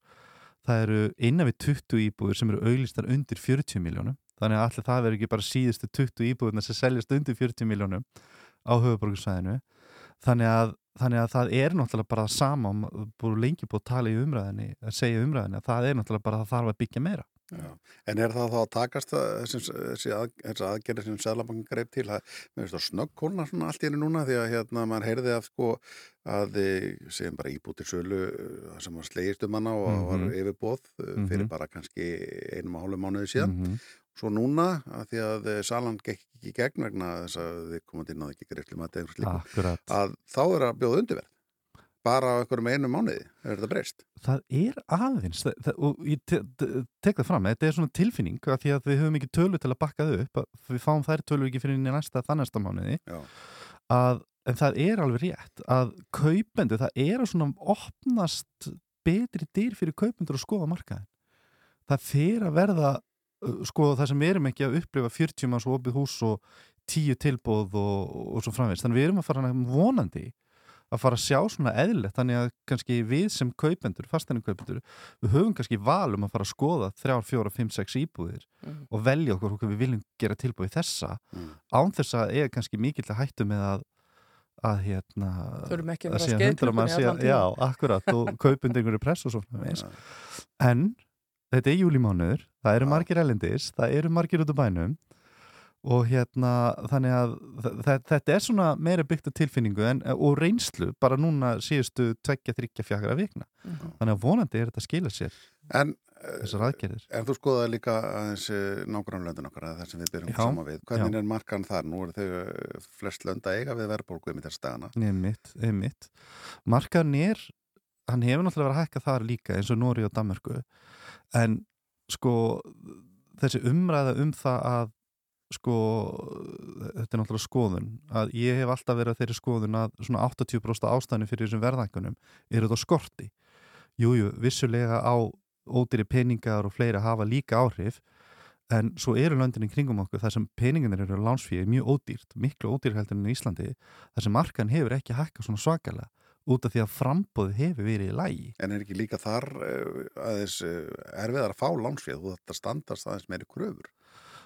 það eru innan við 20 íbúður sem eru auglýstar undir 40 miljónum þannig að allir það verður ekki bara síðustu 20 íbúðurna sem seljast undir 40 miljónum á höfuborgarsvæðinu þannig þannig að það er náttúrulega bara það sama og búið lengi búið að tala í umræðinni að segja umræðinni að það er náttúrulega bara að það þarf að byggja meira Já. En er það þá að takast þessi, að, þessi aðgerði sem Sæðlabankin greip til að, mér finnst það snöggkólna svona allt í henni núna því að hérna maður heyrði að sko að eh, segjum bara íbútir sölu það sem var slegist um hana og mm Mhm. var yfirbóð mm fyrir Mhm. bara kannski einum og hálfum mánuði síðan Mhm. svo núna að því að salan gekk ekki í gegn vegna þess að þið komandi á ekki greifli maður að þá er að bjóða undirverð bara á einhverjum einu mánuði er þetta breyst? Það er aðeins það, það, og ég te, te, tek það fram þetta er svona tilfinning af því að við höfum ekki tölu til að bakka þau upp að við fáum þær tölu ekki fyrir næsta það næsta mánuði. Að, en það er alveg rétt að kaupendur, það er að svona opnast betri dyr fyrir kaupendur að skoða markaðin það fer að verða sko það sem við erum ekki að upplifa 40 manns opið hús og 10 tilbóð og, og svo framvegst þannig við erum að fara vonandi að fara að sjá svona eðlilegt þannig að kannski við sem kaupendur, fasteinum kaupendur við höfum kannski val um að fara að skoða 3, 4, 5, 6 íbúðir Mhm. og velja okkur okkur við viljum gera tilbúið þessa Mm. án þess að er kannski mikill að hættu með að að hérna að sé skeiðklukkunni hundra manns sé- tímann. Já, akkurat og kaupund einhverju press og svona veist. en þetta er júlimánuður það eru margir elendis, það eru margir út á bænum og hérna þannig að þetta er svona meira byggt á tilfinningu en, og reynslu bara núna síðustu tveggja, þryggja, fjakara vikna Mhm. þannig að vonandi er þetta að skila sér En þessar aðgerðir En þú skoðaði líka aðeins nágrannlöndin okkar að það sem við byrjum Já, sama við. Hvernig já. er markan þar? Nú eru þau eh, flest lönd að eiga við verðbólgu um í þess dagana. Einmitt, einmitt. Markaðan er, hann hefur náttúrulega verið að hækka þar líka eins og Nóri og Danmörku en sko þessi umræða um það að sko þetta er náttúrulega skoðun að ég hef alltaf verið að þeirri skoðun að svona 80% ástæðinu fyrir þessum verðhækkunum eru þetta skorti Jújú, vissulega á ódýri peningar og fleira hafa líka áhrif en svo eru löndinni kringum okkur þar sem peningarnir eru lánsfíði mjög ódýrt, miklu ódýr heldur en í Íslandi þar sem markan hefur ekki hækkað svona svakalega út af því að frambóð hefur verið í lægi. En er ekki líka þar uh, aðeins uh, erfiðar að fá lánsfið þú þetta standast aðeins meiri kröfur?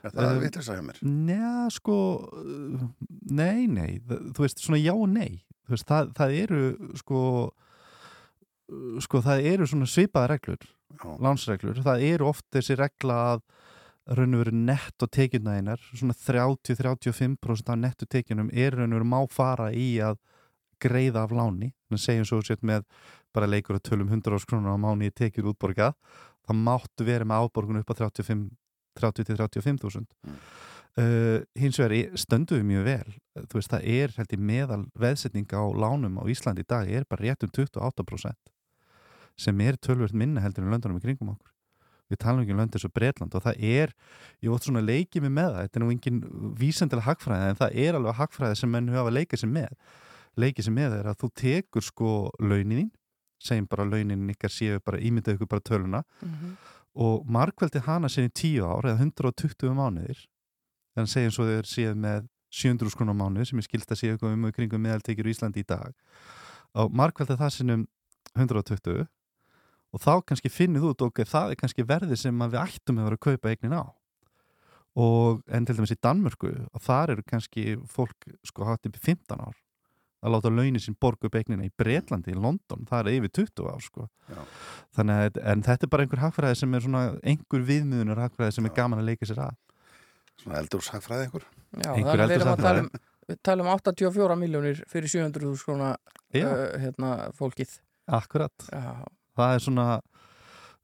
Er það Um, um, vitleisa hjá mér? Njá, sko, nei, nei, þú veist, svona já og nei. Þú veist, það, það eru, sko, sko, það eru svona svipaða reglur, lánsreglur. Það eru oft þessi regla að raun og veru nett og tekjunæðinar, svona 30-35% af nettu tekjunum er raun og veru má fara í að greiða af láni. Þannig að segjum svo sétt með bara leikur að tölum 100 ás krónar á mánu í tekjur útborgað, það máttu vera með áborgun upp á 35 30-35.000 uh, hins vegar í- stöndum við mjög vel. Þú veist það er held ég meðal veðsetning á lánum á Íslandi í dag er bara rétt um 28% sem er tölvöld minna heldur en löndunum í kringum okkur. Við talum ekki um lönd eins og Bretland og það er, ég vótt svona að leiki mig með það þetta er nú engin vísendilega hagfræði en það er alveg hagfræði sem menn hafa leikað sér með. Leikið sér með er að þú tekur sko launin segjum bara launin ykkar séu bara ímyndað ykkur bara töluna. Mhm. Og markveldi hana sinni 10 ár eða 120 mánuðir þannig að segjum svo þeir séu með 700 skrona mánuð sem ég skilst að séu um og kringum meðaltekjur í Íslandi í dag og markveldi það sinnum 120 og þá kannski finnið út ok, það er kannski verði sem við ættum að vera að kaupa eignin á. Og en til dæmis í Danmörku og þar eru kannski fólk sko hatt í 15 ár að láta launin sín borga upp eignina í Bretlandi, í London, það er yfir 20 ár sko. Já. þannig að, en þetta er bara einhver hagfræði sem er svona einhver viðmiðunar hagfræði sem er gaman að leika sér að Svona eldurshagfræði einhver? Já, Einhver tala um, við tala um 84 miljónir fyrir 700.000 skrona Já. uh, hérna, fólkið. akkurat, Já, það er svona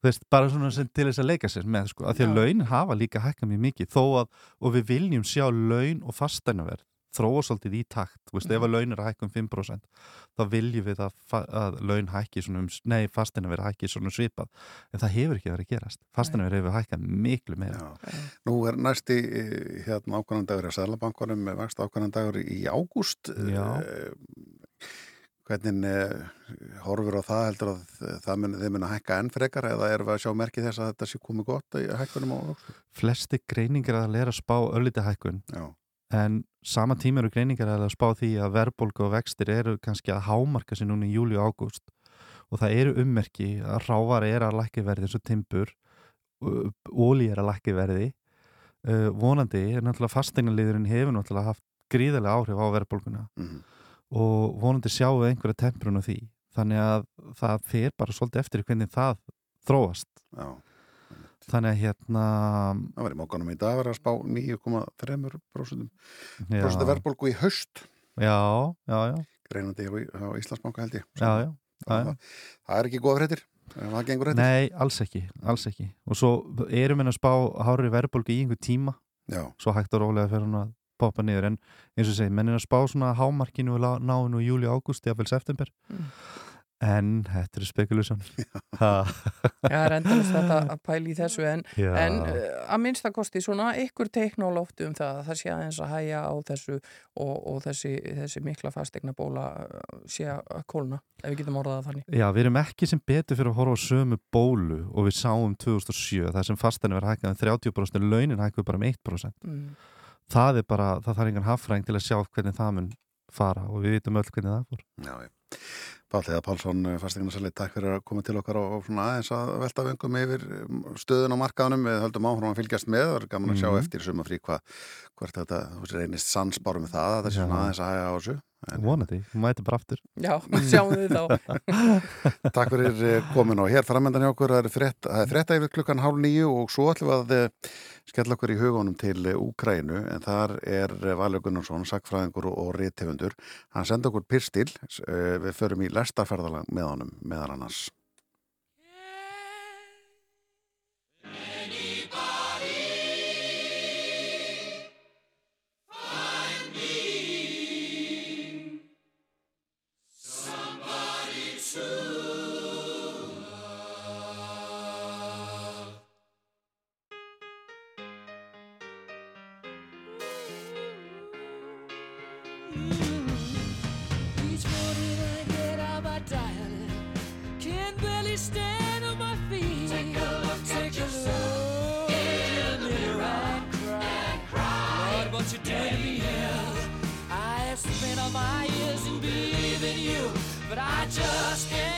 veist, bara svona sem til þess að leika sér með sko, að því að Já. launin hafa líka hækka mjög mikið þó að, og við viljum sjá laun og fastænaverð þróa svolítið í takt, þú veist, ef að laun er að hækka um 5% þá viljum við að, að laun hækki svona um, nei, fastænaverð hækki svona um svipað, en það hefur ekki verið að gerast fastænaverð hefur hækkað miklu meira Já. Nú er næsti eh, hérna ákvæmnan dagur í Sælabankunum með vakst ákvæmnan dagur í ágúst. Já. Eh, Hvernig eh, horfur á það heldur að það mun, þið mun að hækka enn frekar eða erum við að sjá merkið þess að þetta sé komið gott í hækkunum á ágúst? flesti greiningar að læra að spá ölliti hækkun Já. En sama tíma eru greiningar að spá því að verðbólgu og vextir eru kannski að hámarka sér núna í júli og ágúst. Og það eru ummerki að rávar er að lækki verði eins og timbur óli er að lækki verði. Uh, vonandi er náttúrulega fastegnaliðurinn hefur náttúrulega haft gríðarlega áhrif á verðbólguna. Mhm. og vonandi sjáum við einhverja temprun á því. Þannig að það fer bara svolítið eftir hvernig það þróast. Já. Þannig að hérna Það var í mókanum í dag að vera að spá 9,3% já, Prósentu verðbólgu í haust. Já, já, já, greinandi hjá, hjá Íslandsbanka held ég. Já, já, já, já. Það, það er ekki góða fréttir. Ef það gengur réttir Nei, alls ekki, alls ekki. Og svo erum við að spá hári verðbólgu í einhver tíma. Já, svo hægt og rólega fyrir hún að poppa niður. En eins og segi, menn er að spá svona hámarkinu og lá- ná nú júli, ágúst, jafnvel september. Mm. En þetta er spekulusjón Já, það er endalist þetta að pæla í þessu en, en uh, að minnsta kosti svona ykkur teikn á loftu um það að það sé aðeins að hæja á þessu og, og þessi, þessi mikla fastegna bóla sé að kólna ef við getum orðað það þannig. Já, við erum ekki sem betur fyrir að horfa á sömu bólu og við sáum 2007 það sem fastenni verið hækkað um 30% en launin hækkuð bara um 1% Mm. það er bara, það þarf engan haffræðing til að sjá hvernig það mun fara og við vitum öll hvernig það fór já, já. Páll Eða Pálsson, fasteignarsali, takk fyrir að koma til okkar og, og svona aðeins að velta vöngum yfir um, stöðun á markaðunum við höldum áhrum að fylgjast með, það er gaman að sjá Mhm. eftir sumafrí hvað, hvert þetta reynist sannsbárum með það, það er svona aðeins að hæga á þessu vonandi, mæti bara aftur. Já, sjáum við þá. Takk fyrir eh, komin og hér framöndan hjá okkur það er er frétta yfir klukkan hálf nýju og svo ætlum við að eh, skella okkur í hugunum til eh, Úkrænu en þar er Valur Gunnarsson, sakfræðingur og, rithöfundur. Hann senda okkur pyrstil eh, við förum í lestarferðalag með honum meðal annars my ears and believe in you, but I just can't.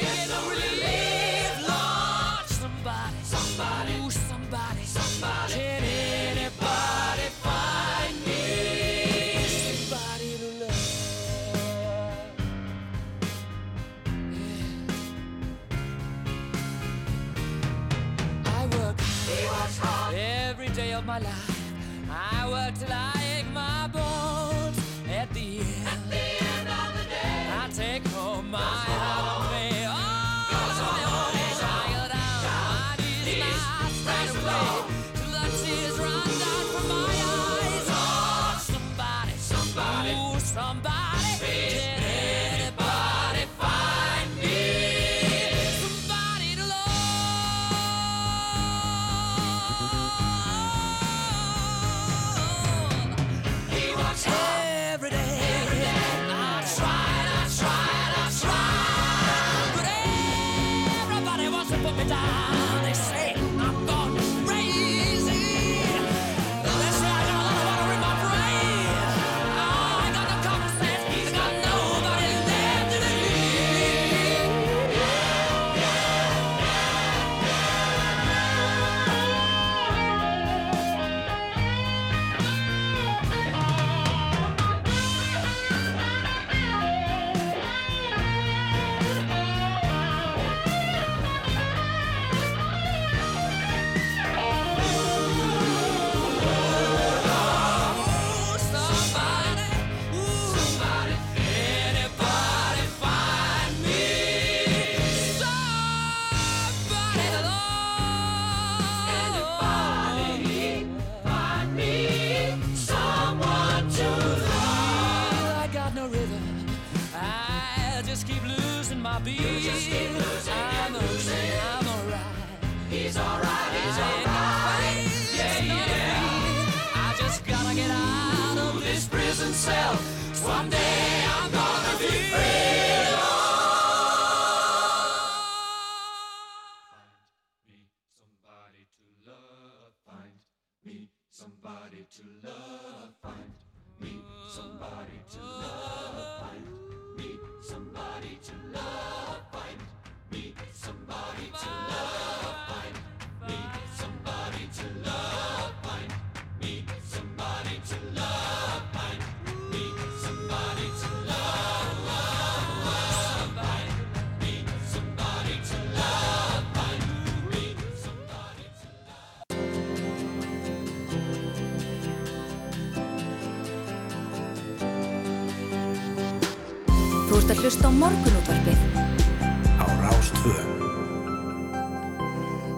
Hlusta á morgunútvarpið Á Rástvö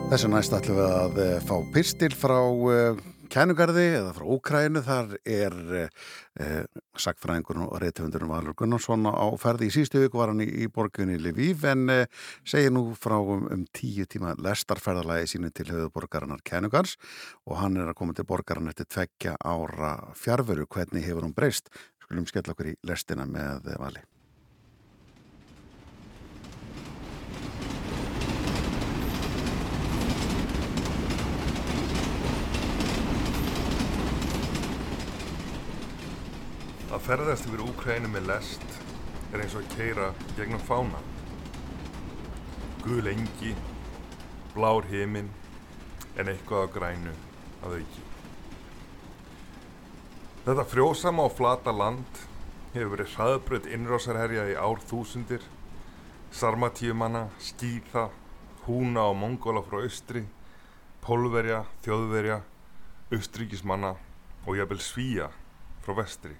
Þessu næst ætlum við að eh, fá pistil frá uh, kænugarði eða frá Úkrænu. Þar er uh, sagfræðingurinn og reytefundurinn Valur Gunnarsson á ferði. Í síðustu viku var hann í, í borgunni Lviv en uh, segir nú frá um, um tíu tíma lestarferðalagi sínu til höfuðborgarinnar kænugars og hann er að koma til borgarinnar eftir tveggja ára fjárveru. Hvernig hefur hún breyst? Skulum skella okkur í lestina með eh, Vali. Að ferðast yfir Úkrænu með lest er eins og að keira gegnum fána. Gul engi, blár heiminn, en eitthvað á grænu að auki. Þetta frjósama og flata land hefur verið hraðbröð innrásarherja í ár þúsundir, sarmatíumanna, skýða, húna og mongóla frá austri, pólverja, þjóðverja, austríkismanna og jafnvel svíja frá vestri.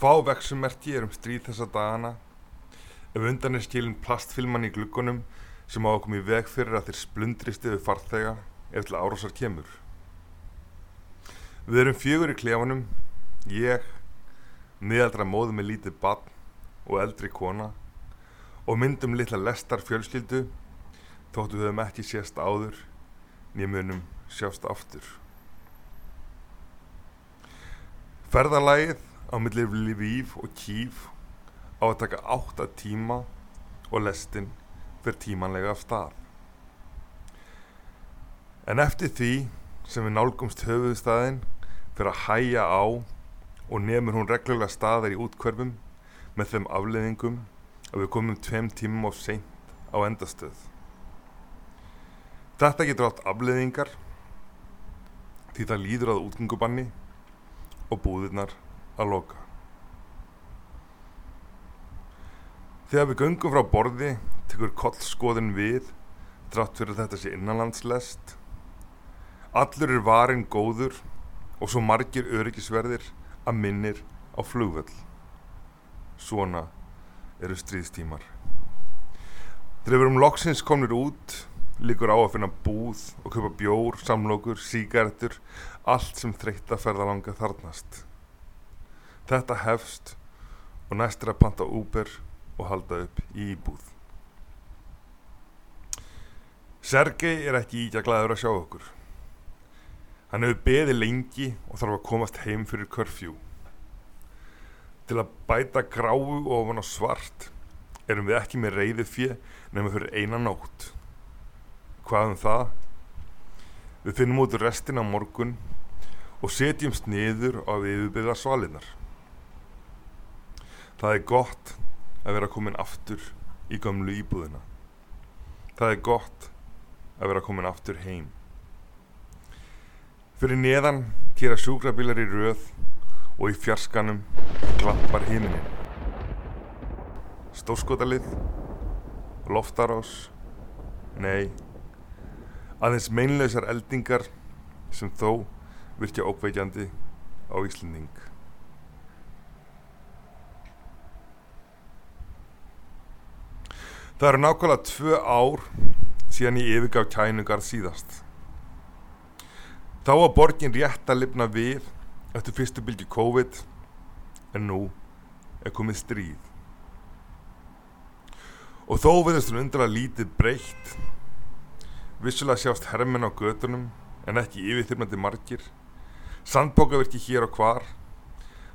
Fá vexumerki er um stríð þessa dagana ef undan er skilin plastfilman í gluggunum sem á að koma í veg fyrir að þeir splundrist yfir farþega ef til árásar kemur. Við erum fjögur í klefanum, ég, miðaldra móðu með lítið barn og eldri kona og myndum litla lestar fjölskyldu þóttu við höfum ekki sést áður nýjum munum sjást aftur. Ferðalagið á milli Lviv og Kív á að taka átta tíma og lestin fyrir tímanlega af stað. En eftir því sem við nálgumst höfuðstæðin fyrir að hæja á og nefnur hún reglulega staðar í útkverfum með þeim afleðingum að við komum tveim tímum of seint á endastöð. Þetta getur átt afleðingar því það líður að útgöngubanni og búðirnar að loka. Þegar við göngum frá borði tekur kollskoðin við drátt fyrir þetta sé innanlandslest. Allur er varin góður og svo margir öryggisverðir að minnir á flugvöll. Svona eru stríðstímar. Þegar við erum loksins komnir út líkur á að finna búð og kaupa bjór, samlokur, sígarettur, allt sem þreytta ferðalanga þarnast. Þetta hefst og næst er að panta Uber og halda upp í íbúð. Sergei er ekki íkja glæður að sjá okkur. Hann hefur beðið lengi og þarf að komast heim fyrir körfjú. Til að bæta gráu og ofan á svart erum við ekki með reyði fjö nema fyrir eina nótt. Hvað um það? Við finnum út restin á morgun og setjumst niður á yfirbyggðar svalinnar. Það er gott að vera komin aftur í gömlu íbúðina. Það er gott að vera komin aftur heim. Fyrir neðan kýra sjúkrabílar í röð og í fjarskanum glappar himinin. Stórskotalið, loftarás, nei, aðeins meinleysar eldingar sem þó virkja ókveikjandi á Íslending. Það eru nákvæmlega tvö ár síðan ég yfirgaf kænugar síðast. Þá var borgin rétt að lifna við eftir fyrstu bylgi COVID en nú er komið stríð. Og þó verðist hún undralega lítið breytt. Vissulega sjást hermenn á götunum en ekki yfirþyrmandi margir. Sandbókavirki hér og hvar.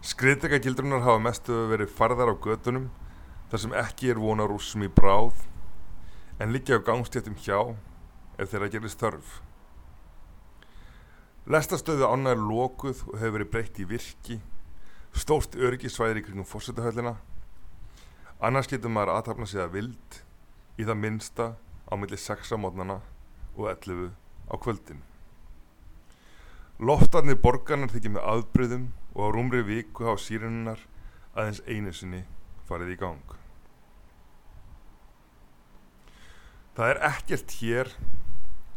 Skriðdegagildrunar hafa mestu verið farðar á götunum þar sem ekki er vonar úrsum í bráð en liggja á gangstéttum hjá ef þeirra gerist þörf. Lestastöðu ána er lokuð og hefur verið breytt í virki, stórt öryggisvæðir í kringum fórsetahöllina, annars getur maður aðtapna sig að vild í það minnsta á milli 6 á mótnana og 11 á kvöldin. Loftarnir borgarnar þykir með aðbröðum og á rúmri viku hafa síruninnar aðeins einu sinni farið í gang. Það er ekkert hér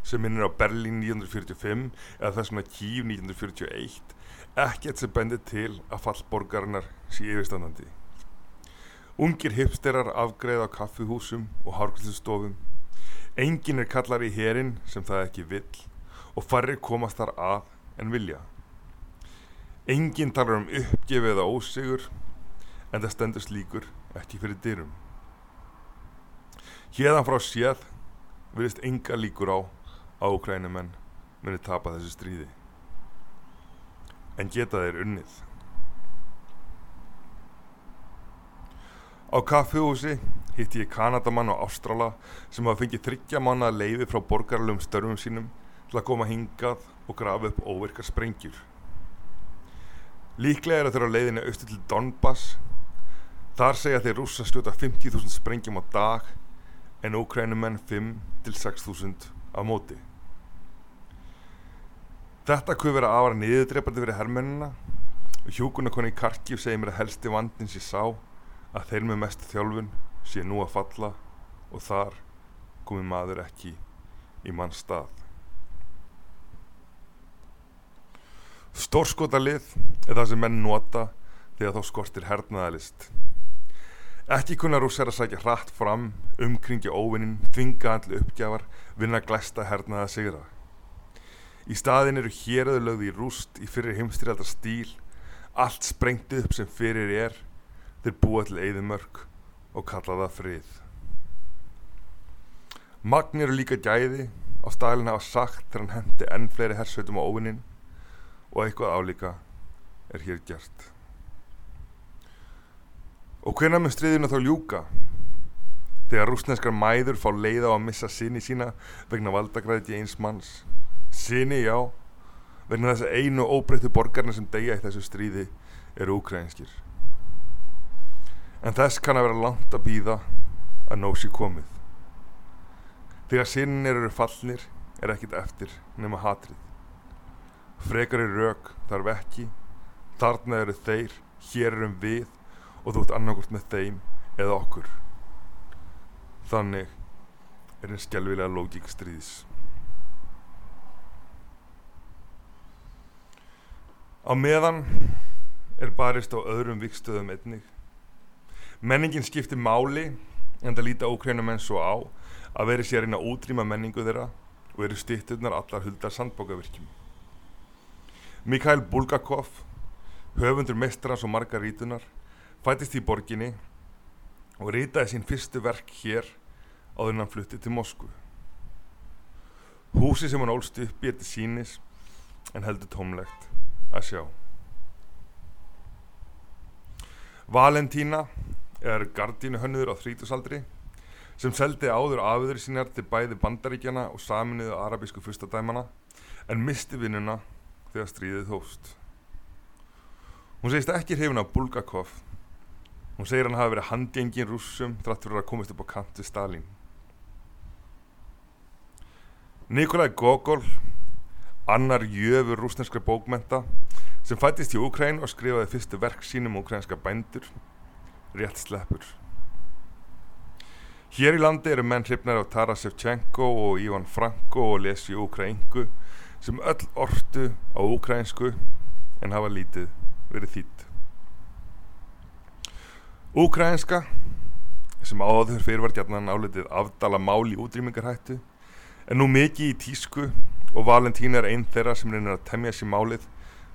sem minnir á Berlín 1945 eða þess vegna Kív 1941 ekkert sem bendir til að fall borgarinnar sé yfirstandandi. Ungir hipsterar afgreða á kaffihúsum og hárgræslustofum. Engin er kallar í herin sem það ekki vill og farri komast þar að en vilja. Engin talar um uppgefið eða ósigur en það stendur slíkur ekki fyrir dyrum. Hérðan frá séð virðist enga líkur á að Ukrænumenn muni tapa þessu stríði. En geta þeir unnið. Á kaffihúsi hitti ég Kanadamann og Ástrala sem hafa fengið þryggja manna leiði frá borgarlegum störfum sínum til að koma hingað og grafa upp óvirkar sprengjur. Líklega er þeirra á leiðinni austur til Donbass. Þar segja þeir rússa stjóta 50.000 sprengjum á dag en Ukrænumenn 5 til 6.000 á móti. Þetta kuð vera afar niðurdreipandi fyrir hermennina og hjúkunarkonni í Karkív segir mér að helsti vandin sé sá að þeir með mest þjálfun sé nú að falla og þar komi maður ekki í mann stað. Stórskotalið er það sem menn nota þegar þá skortir hernaðalist. Ekki kunna rússar að sækja hratt fram, umkringja óvinnin, þvinga andlu uppgjafar, vinna glæsta hernaða sigra. Í staðin eru héröðu lögði í rúst í fyrir heimstyrjaldar stíl, allt sprengt upp sem fyrir er, þeir búa til eðimörk og kalla það frið. Magn eru líka gæði á staðilin hafa sagt þegar hann hendi enn fleiri hersveitum á óvinnin og eitthvað álíka er hér gert. Og hvenær með stríðinu þá ljúka? Þegar rúsneskar mæður fá leið á að missa sinni sína vegna valdagræði eins manns. Sinni, já, vegna þess að einu óbreyttu borgarna sem deyja í þessu stríði eru ukrainskir. En þess kann að vera langt að býða að nóg sé komið. Þegar sinnir eru fallnir er ekkit eftir nema hatrið. Frekari rauk þarf ekki, þarna eru þeir, hér erum við og þú ert annarkort með þeim eða okkur. Þannig er einn skelvilega lógík stríðis. Á meðan er barist á öðrum vikstöðum einnig. Menningin skiptir máli en það líta ókrænumenn svo á að veri sér inn að útrýma menningu þeirra og eru stitturnar allar huldar sandbókavirkjum. Mikael Bulgakov, höfundur mestrans og margar fættist í borginni og ritaði sín fyrstu verk hér áður hann flutti til Moskvu. Húsi sem hann ólst upp í eftir sínis en heldur tómlegt að sjá. Valentína er gardínu hönnuður á þrítusaldri sem seldi áður afiður sínar til bæði bandaríkjana og saminuðu arabísku fyrstadæmana en misti vinnuna þegar stríðið hófst. Hún segist ekki hrifin af Bulgakov. Hún segir hann hafi verið handgengin rússum þrátt fyrir að komast upp á kant við Stalin. Nikolai Gogol, annar jöfur rúsneskra bókmenta sem fættist í Ukræn og skrifaði fyrstu verk sínum um ukrænska bændur, rétt sleppur. Hér í landi eru menn hrifnar af Taras Shevchenko og Ivan Franko og lesi ukraingu sem öll ortu á ukrainsku en hafa lítið verið þýtt. Ukrainska sem áður fyrir var gætnan álitið afdala mál í útrýmingarhættu er nú mikið í tísku og Valentína er einn þeirra sem reynir að temja sér málið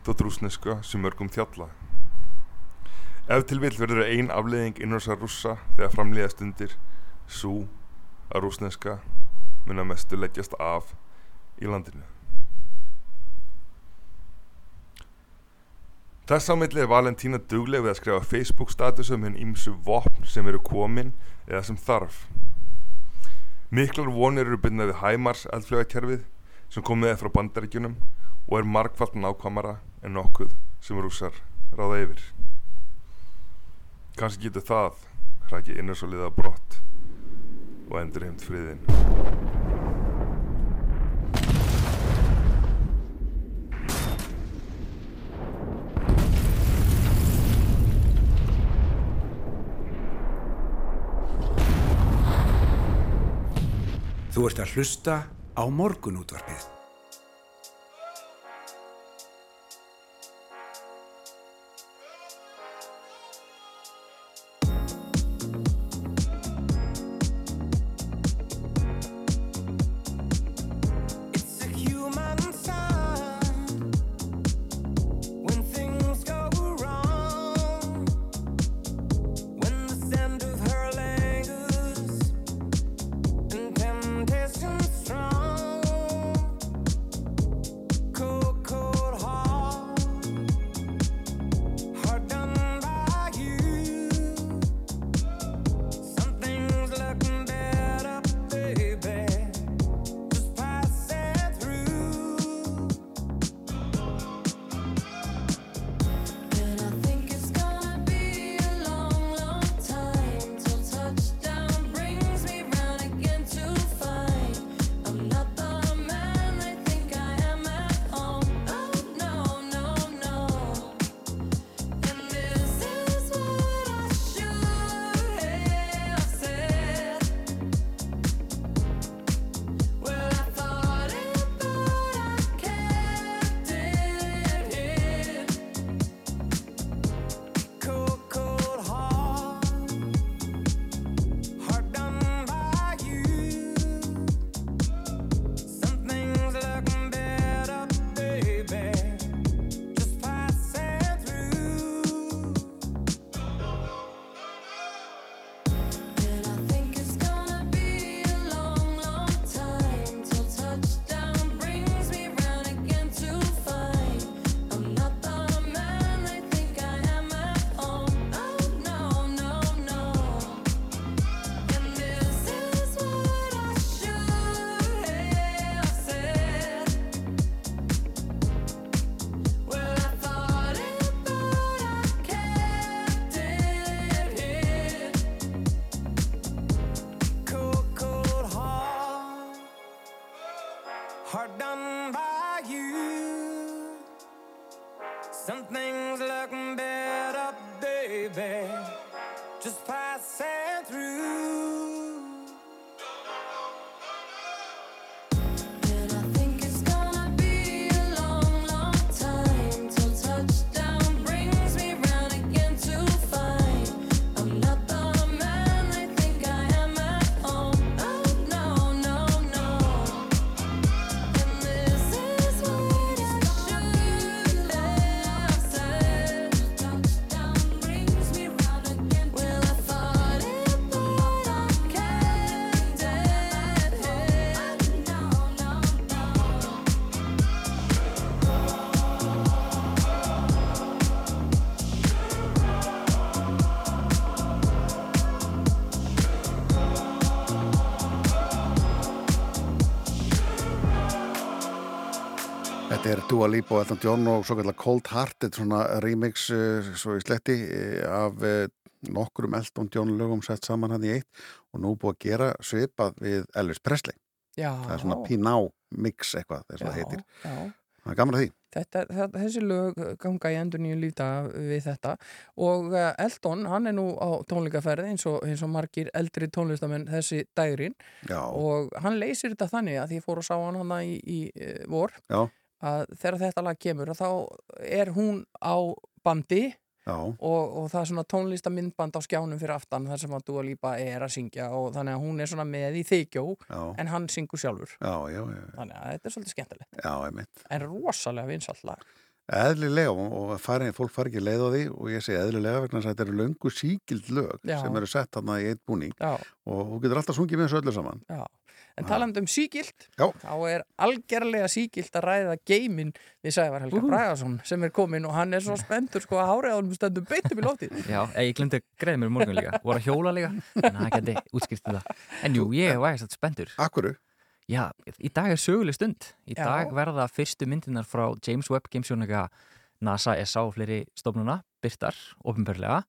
þótt rúsneska sem mörgum þjalla. Ef til vill verður ein afleiðing innrösa rússa þegar framlýða stundir svo að rúsneska mun að mestu leggjast af í landinu. Þess á milli er Valentína dugleg við að skrifa Facebook statusum hinn ímsu vopn sem eru komin eða sem þarf. Miklar vonir eru byrnað við Hæmars eldflögakerfið sem komið er frá bandaríkjunum og er margfald nákvæmara en nokkuð sem rússar ráða yfir. Kanski getur það hrækið innars og liða brott og endur heimt friðin. Þú ert að hlusta á morgunútvarpið. Þetta er Dua Lipa og Elton John og svo kallar Cold Hearted svona remix uh, svo í sletti uh, af uh, nokkrum Elton John lögum sett saman hann í eitt og nú búið að gera svipað við Elvis Presley. Já. Það er svona Piná mix eitthvað þess að það heitir. Já. Það er gaman að því. Þetta, þetta, þessi lög ganga í endur nýju lífdaga við þetta og Eldon, hann er nú á tónleikaferði eins og, eins og margir eldri tónlistamenn þessi dægrin Já. og hann leysir þetta þannig að því fór og sá hann hann í, í vor Já. Að þegar þetta lag kemur að þá er hún á bandi og, og það er svona tónlistamindband á skjánum fyrir aftan þar sem að Dua Lipa er að syngja og þannig að hún er svona með í þykjó Já. en hann syngur sjálfur Já, já, já. þannig að þetta er svolítið skemmtilegt en rosalega vinsalt lag Eðlilega og og fari, fólk fari ekki leið á því og ég segi eðlilega vegna þess að þetta eru löngu síkild lög sem eru sett hann í eitt búning og þú getur alltaf sungið með þessu öllu saman. Já. En talandi um síkilt, Já. þá er algerlega síkilt að ræða geimin við Sævar Helga Úhú. Bragason sem er kominn og hann er svo spenntur sko að hann stendum beitum í loftið. Já, ég glemdi að greiða mér morgun líka voru að hjóla líka, en það geti útskýrt þetta En jú, ég var ekkert spendur Akkurru? Já, í dag er söguleg stund Í Já. dag verða fyrstu myndinar frá James Webb Gamesjónaka NASA, ESA og fleiri stofnuna byrtar, ofinbörlega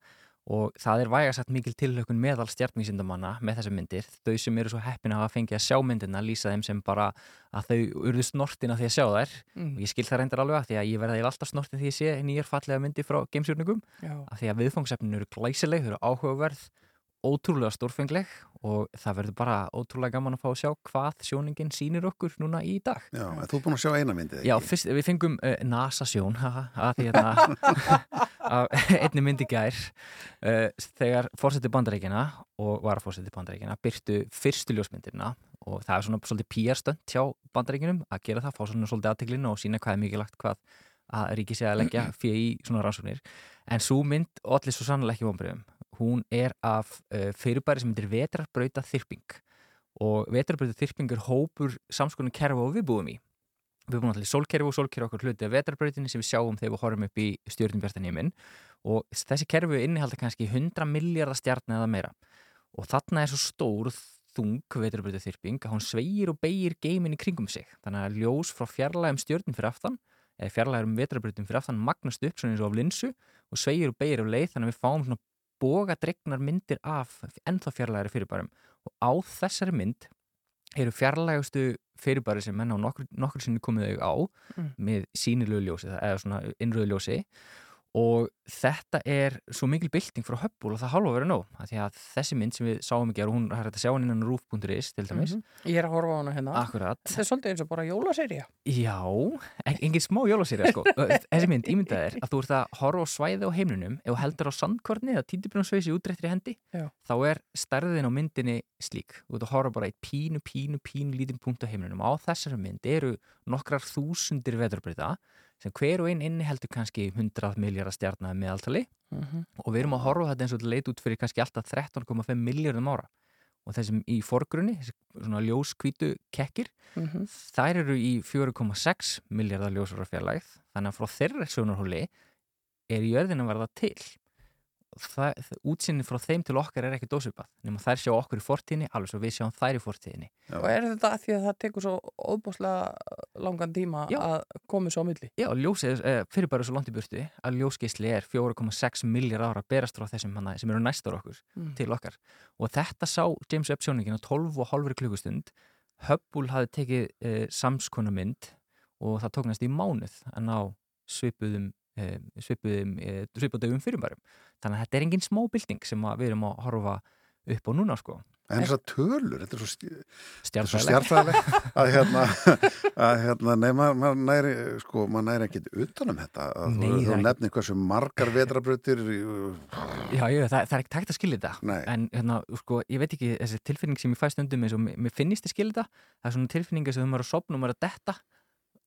og það er vægasagt mikil tilhökun meðal stjartvísindamanna með þessar myndir. Þau sem eru svo heppin að hafa fengið að sjá myndina lýsa þeim sem bara að þau urðu snortin að því að sjá þær. Mm. og ég skil það reyndar alveg að því að ég eiginlega alltaf snortin því ég sé nýjar fallega myndi frá gamesjórningum að því að viðfangsefnin eru glæsileg, þau eru áhugaverð ótrúlega stórfengleg og það verður bara ótrúlega gaman að fá að sjá hvað sjóningin sýnir okkur núna í dag. Já, en þú er búin að sjá eina myndið, ekki? Já, fyrst, við fengum uh, NASA sjón að því hérna að einni myndi gær uh, þegar fórseti bandaríkina og var að fórseti bandaríkina byrtu fyrstu ljósmyndirna og það er svona svolítið PR-stönd hjá bandaríkinum að gera það, fá svona svolítið aðteglinu og sína hvað er mikilvægt hvað að ríki sé að leggja fyrir í svona rannsóknir en svo mynd allir svo sannlega ekki vonbröðum hún er af uh, fyrirbæri sem myndir vetrarbrauta þyrping og vetrarbrauta þyrping er hópur samskonar kerfa og við búum í. Við búum allir í sólkerfi og sólkerfi okkur hluti af vetrarbrautinni sem við sjáum þegar við horfum upp í stjórnbjartan heiminn og þessi kerfi innihalda kannski 100 miljardar stjarn eða meira. Og þarna er svo stór þung vetrarbrauta þyrping að hún sveigir og beigir geimin í kringum sig. Þannig að ljós frá fjarlægum stjórnum fyrir aftan eða fjarlægum vetrarbrautum fyrir aftan magnast upp svona eins og af linsu og sveigir og beigir af leið þannig að við fáum svona boga dregnar myndir af ennþá fjarlægari fyrirbærum og á þessari mynd eru fjarlægustu fyrirbæri sem menn á nokkur, nokkur sinni komið þau á Mm. með sínilegu ljósi eða svona innröðu ljósi og þetta er svo mikil bylting frá höppul og það hálfa að vera nóg af því að þessi mynd sem við sáum ekki og hún er hægt að sjá hann innan rúf.is til dæmis Mhm. Ég er að horfa á hana hérna. Akkurat. Þetta er svolítið eins og bara jólaserja. Já, en, engin smá jólasýrja sko. Þessi mynd ímyndað er að þú ert að horfa á svæði á heimlunum ef þú heldur á sandkorni eða tíndibjörnsveisi útrettri hendi Já. þá er stærðin á myndinni slík þú ert að horfa bara í pínu, pínu, pínu lítinn punkt á heimlunum á þessari mynd eru nokkrar þúsundir veðurbreyta sem hver og einn inni heldur kannski 100 miljardar stjarnaði meðaltali Mhm. og við erum að horfa þetta eins og leit út fyrir kannski alltaf 13,5 miljardum ára og þessum í forgrunni, svona ljóskvítu kekkir, Mhm. þær eru í 4,6 miljardar ljósara fjarlægð, þannig að frá þeirra sjónarhóli er jörðin að verða til það, það, útsinni frá þeim til okkar er ekki dósupað nema þær sjá okkur í fortíðinni alveg svo við sjáum þær í fortíðinni Og er þetta að því að það tekur svo óbúslega langan tíma Já. að komi svo á milli? Já, ljósið eh, fyrir bara svo langt í burtu að ljósgeisli er 4,6 miljard ára berast frá þessum hana, sem eru næstar okkur Mm. til okkar og þetta sá James Webb sjóningin á 12 og hálfri klukkustund Hubble hafði tekið eh, samskona mynd og það tók næst í mánuð að ná svipuðum svipuðum, eh, svipuðum fyrirbærum þannig að þetta er engin smá bylting sem að við erum að horfa upp á núna sko En þessar tölur, þetta er svo, stj- þetta svo Stjarnfræðileg. stjartfræðileg að hérna, að hérna, nei, maður, maður næri, sko, maður næri ekkit utanum þetta. Að Nei, þú, þú nefnir hversu margar vetrabrutir, Já, já, það, það er ekki tækt að skilja þetta en hérna, sko, ég veit ekki þessi tilfinning sem ég fæ stundum eins og mér finnist ég skilja þetta það er svona tilfinninga sem þú maður að sopna og maður að detta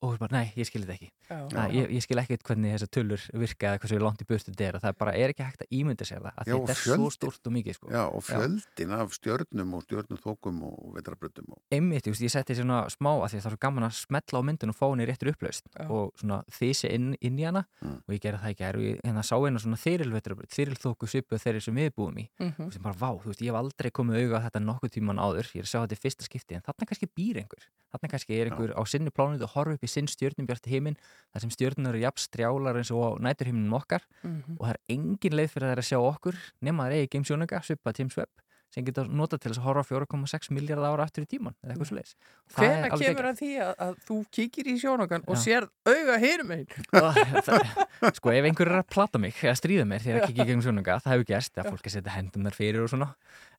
og þú er bara, nei, ég skilja þetta ekki Já. Næ, ég, ég skil ekkert hvernig þessar tölur virka eða hversu langt í burtu þetta er og það er bara er ekki hægt að ímynda sér það að Já, þetta er svo stórt og mikið sko. já, og fjöldin af stjörnum og stjörnuþókum og vetrabrutum. Og, einmitt, ég, setti svona smá að því að það er svo gaman að smetla á myndun og fá henni réttur upplaust Já. og svona þýsi inn, inn í hana Mm. og ég gerði það ekki og ég hérna, sá eina svona þyrilvetrabrut þyrilþóku svipuð þeirri sem við búum í Mhm. og sem bara, vá, þú veist, ég hef aldrei komið auga á þetta nokkuð tíman áður, ég er að sjá þetta í fyrsta skipti en þarna kannski býr einhver, þarna kannski er einhver á sinni plánuð og horfa upp í sinn stjörnum heiminn, þar sem stjörnur eru jafn strjálar eins og á næturheiminum okkar Mhm. og það er engin leið fyrir þær að sjá okkur nema það er eigi gamesjónuga, svipað James Webb sem geta nota til þess að horfa 4,6 miljard ára aftur í tíman, eða eitthvað svo leiðis Hvena kemur að því að, að þú kíkir í sjónakan og sér auga hinum einn? sko ef einhver er að plata mig eða stríða mér þegar ég kikið gegn sjónunga það hefur gerst, að fólk er að setja hendunar fyrir og svona.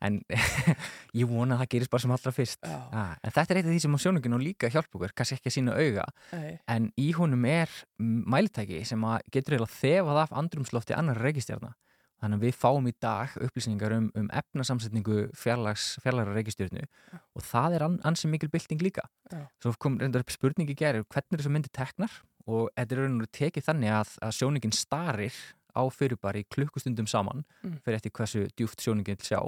En ég vona að það gerist bara sem allra fyrst. Ah, en þetta er eitt af því sem á sjónungin og líka hjálpa okkur kannski ekki að sína Nei. en í honum er mælitæki sem að getur eiginlega þefað af andrumslofti annar reikistjarna þannig að við fáum í dag upplýsingar um, um efnasamsetningu fjarlags, fjarlagra reikistjörnu og það er an, ansi mikil bylting líka. Já. svo kom reyndar upp spurningi gerð hvernig er þessu myndi teknar? Og þetta er veru tekið þannig að, að sjóningin starir á fyrirbæri klukkustundum saman Mm. fyrir eftir hversu djúft sjóningin vil sjá.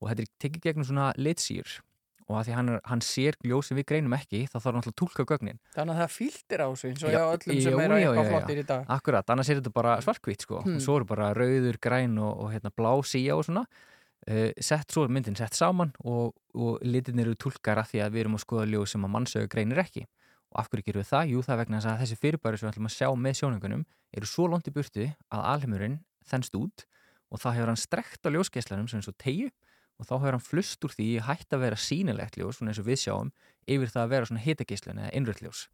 Og þetta er tekið gegnum svona litsýr og að því hann, er, hann sér ljós sem við greinum ekki þá þarf hann alltaf að túlka gögnin Þannig að það fíltir á sig eins og Já, öllum sem eru eitthvað flottir í dag. Akkurat, annars er þetta bara svartkvít sko Hmm. og svo eru bara rauður, græn og, og hérna, blá síja og svona uh, sett, svo myndin sett saman og, og litin eru túlkar að því að við erum að skoða ljós sem að mannsögu greinir ekki og af hverju gerum við það? Jú, það vegna þess að þessi fyrirbæri sem við ætlum að sjá með sjónungunum eru svo langt í burtu að alheimurinn þennst út og þá hefur hann strekt á ljósgeislanum sem er svo tegju og þá hefur hann flust úr því hætt að vera sýnilegt ljós, svona eins og við sjáum, yfir það að vera svona hitagislun eða innröldljós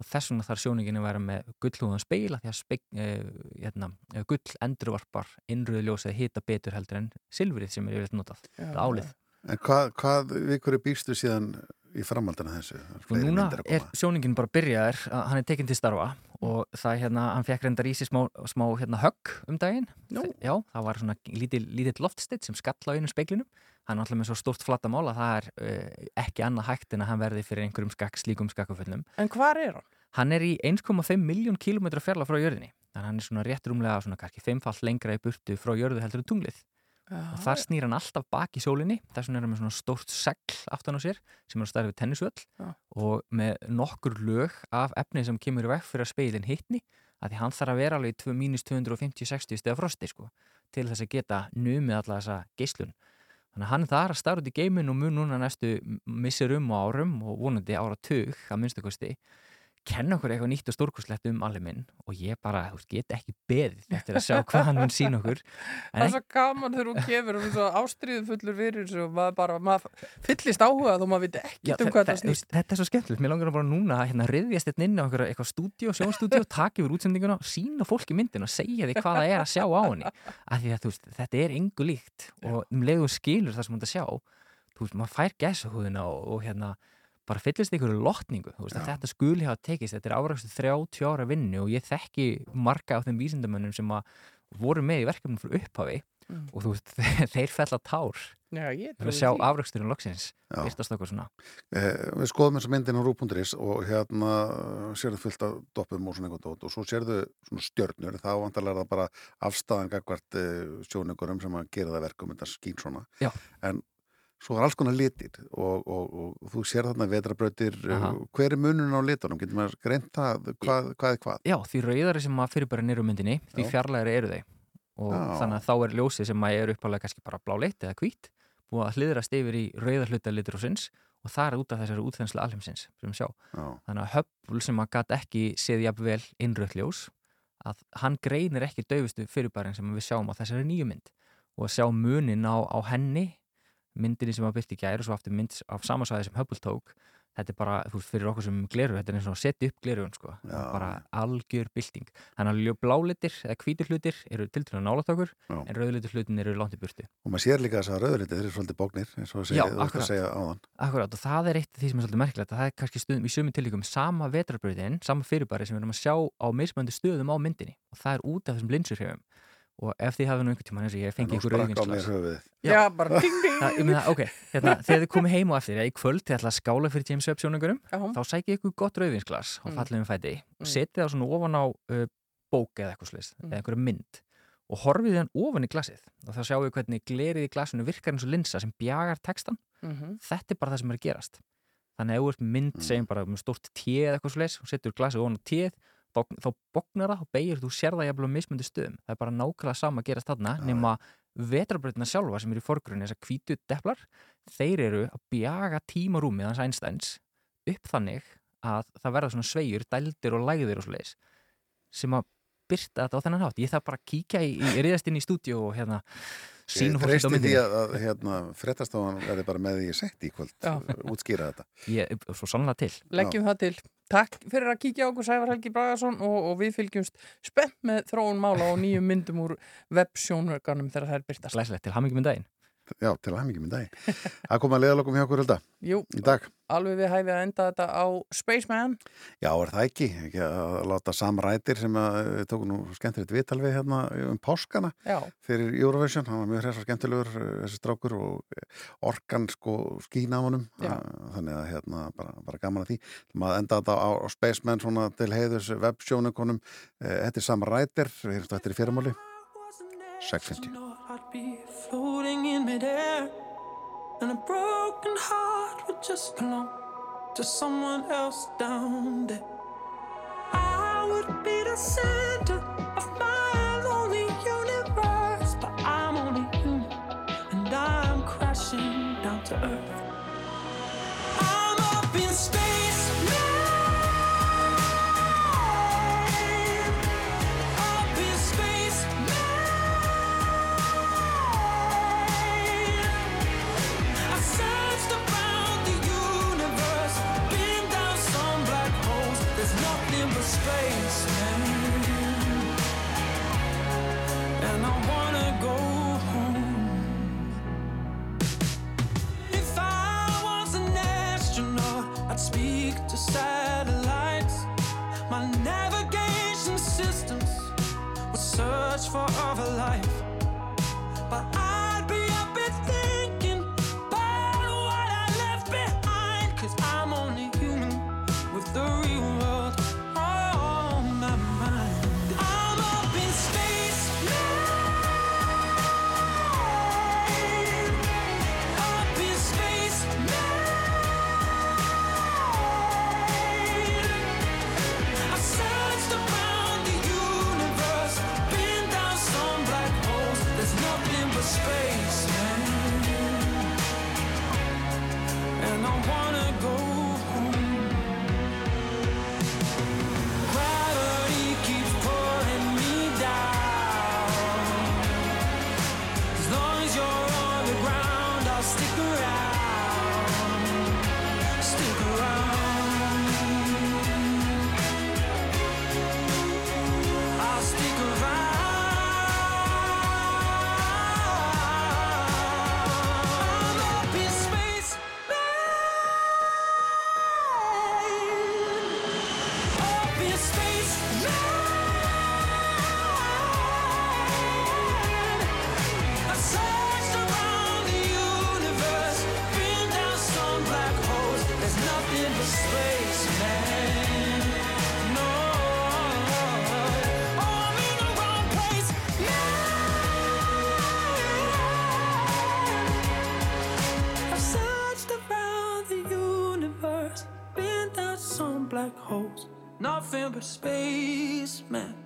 og þess vegna þarf sjóningin að vera með gullhúðan speila því að speik, uh, hérna, gull endurvarpar innröðu ljósið hita betur heldur en silfrið sem er yfirleitt notað, Já, það álið. En hvað, hvað við hverju býstu síðan í framhaldina þessu? Fleiri núna er sjóningin bara byrjaður, að hann er tekinn til starfa og það hérna, hann fekk reyndar í sig smá, smá hérna, högg um daginn. Nú. Já, það var svona lítill lítill loftstitt sem skall á einu speiklinum. Hann er alltaf með svo stórt flattamál að það er uh, ekki annað hægt en að hann verði fyrir einhverjum skak, slíkum skakkufullum. En hvar er hann? Hann er í 1,5 miljón kilometra fjarlag frá jörðinni. Þannig að hann er svona rétt rúmlega svona kannski fimmfall lengra í burtu frá jörðu heldur en tunglið. Og þar snýr hann alltaf bak í sólinni. Þess vegna er hann með svona stórt segl aftan á sér sem er stærði við tennisvöll. Já. og með nokkur lög af efni sem kemur veg fyrir að speilin hittni að því hann þarf að vera alveg í mínus 250-60 stegar frosti sko, til þess að geta numið alla þessa geislun. Þannig að hann þar að starfa út í geimin og mun núna næstu missurum og árum og vonandi ára tug að minnstakosti kenna okkur eitthvað nýtt og stórkurslegt um alveg og ég bara, þú veist, get ekki beðið eftir að sjá hvað hann mun sína okkur Það er svo gaman þegar hún kemur og svo ástriðu fullur þessu og maður bara, maður fyllist áhuga þó maður Já, ekkert um hvað það snýst. Þetta er svo skemmtilegt, mér langar að bara núna að hérna, riðjast þetta inn á eitthvað stúdíu, sjónstúdíu, taka yfir útsendinguna, sína fólki myndin og segja því hvað það er að sjá á henni. Að þú veist, þetta er engu líkt og um leiðu skilur það sem hún er að sjá, þú veist, maður fær gæsahúðina og, og hérna, bara fyllist einhverju lotningu, veist, að þetta skuli hafa tekist, þetta er árækstu 30 ára vinnu og ég þekki marga af þeim vísindamönnum sem að voru með í verkefnum fyrir upphafi Mm. og þú veist, þeir fella tár Já, ég fyrir að sjá afræksturinn loksins, virtast okkur svona. Eh, við skoðum þessa myndin á Rúbundris og hérna sérðu fullt af doppum og svona einhvern dót og svo sérðu svona stjörnur þá vantarlega er það bara afstæðan gagvart eh, sjóningurum sem að gera það verkum þetta skín svona Já. en svo er alls konar litir og, og, og, þú sér þarna vetrabrautir Aha. hver er munun á litunum, getur maður greint það hvað, hvað er hvað? Já, því rauðari sem að fyrirbæra nýru myndinni, því Já. fjarlægari eru þeir og Já. þannig að þá er ljósið sem að er uppálega kannski bara bláleitt eða hvít búið að hliðrast yfir í rauðar hluta litrosins og það er út af þessari útþenslu alheimsins sem við sjá. Já. Þannig að Hubble sem að gæti ekki séð jafnvel innröð ljós að hann greinir ekki daufustu fyrirbærin sem við sjáum á þessari nýju mynd og að sjá munin á, á henni myndinni sem að byrti gæri og svo aftur mynd af samansvæði sem Hubble tók. Þetta er bara, þú veist, fyrir okkur sem gleru þetta er eins og að setja upp glerugun, sko. Bara algjör bylting. Þannig að blálitir eða hvítur hlutir eru til til að nála okkur Já. en rauðlitur hlutin eru langt í burtu. Og maður sér líka þess að rauðriti, þeir eru svolítið bóknir eins og Já, segja, þú ert að segja áðan. Akkurát og það er eitt af því sem er svolítið merkilegt að það er kannski stundum í sömu tilíkum sama vetrarbröðin, sama fyrirbæri sem við erum að sjá á mismöndi stöðum á myndinni. Og það er út af þessum linsurhefum og ef þið hafið nú einhvern tímann eins og ég fengi ykkur höfuðið. Já, bara ding ding. Það, ég meina, ok, hérna, þegar þið komið heim á eftir, í kvöld þið ætla að skála fyrir James Webb sjónungurum, þá sækið ykkur gott rauðvinsglas á Mm. fallegum fæti og Mm. setið það svona ofan á uh, bók eða eitthvað slis, Mm. eða einhverja mynd og horfið hann ofan í glasið og þá sjáum við hvernig glerið í glasinu virkar eins og linsa sem bjagar textan Mhm. þetta er bara það sem er að gerast þannig að ef þú ert mynd, segjum bara með stórt té eða eitthvað slis og setur glasið ofan á téð þá, þá bognar það og beigir þú sér það jafnvel á mismöndi stöðum. Það er bara nákvæmlega sama að gerast þarna nema vetrarbreytina sjálfa sem eru í forgrunni þessar hvítu deplar þeir eru að bjaga tímarúmið hans Einsteins upp þannig að það verða svona sveigur, dældir og lægðir og svoleiðis sem að byrta þetta á þennan hátt. Ég þarf bara að kíkja í, í riðast inn í stúdíu og hérna Ég treysti því að, að hérna, fréttastofan verði bara með því ég sett í kvöld Já. útskýra þetta. Ég, svo sannlega til. Leggjum það til. Takk fyrir að kíkja á okkur Sævar Helgi Bragason og, og við fylgjumst spennt með þróun mála og nýjum myndum úr websjónverkanum þegar það er byrtast. Glæsilegt, til hamingjum með daginn. Já, til aðmyggjum í dag Það kom að leiðalokum hjá okkur hölda Jú, í dag alveg við hæfið að enda þetta á Spaceman. Já, er það ekki, ekki að láta Sam Rætir sem að við tókum nú skemmtilegt viðtal við hérna um páskana Já. fyrir Eurovision, hann var mjög hress og skemmtilegur eh, þessi strákur og orkan sko skína á honum. Eh, þannig að hérna bara, bara gaman að því. Maður enda þetta á, á Spaceman svona til heiðurs websjónukonum þetta er Sam Rætir, við erum þetta í fyrirmáli 650 I'd be floating in midair, and a broken heart would just belong to someone else down there. I would be the center of my Nothing but space, man.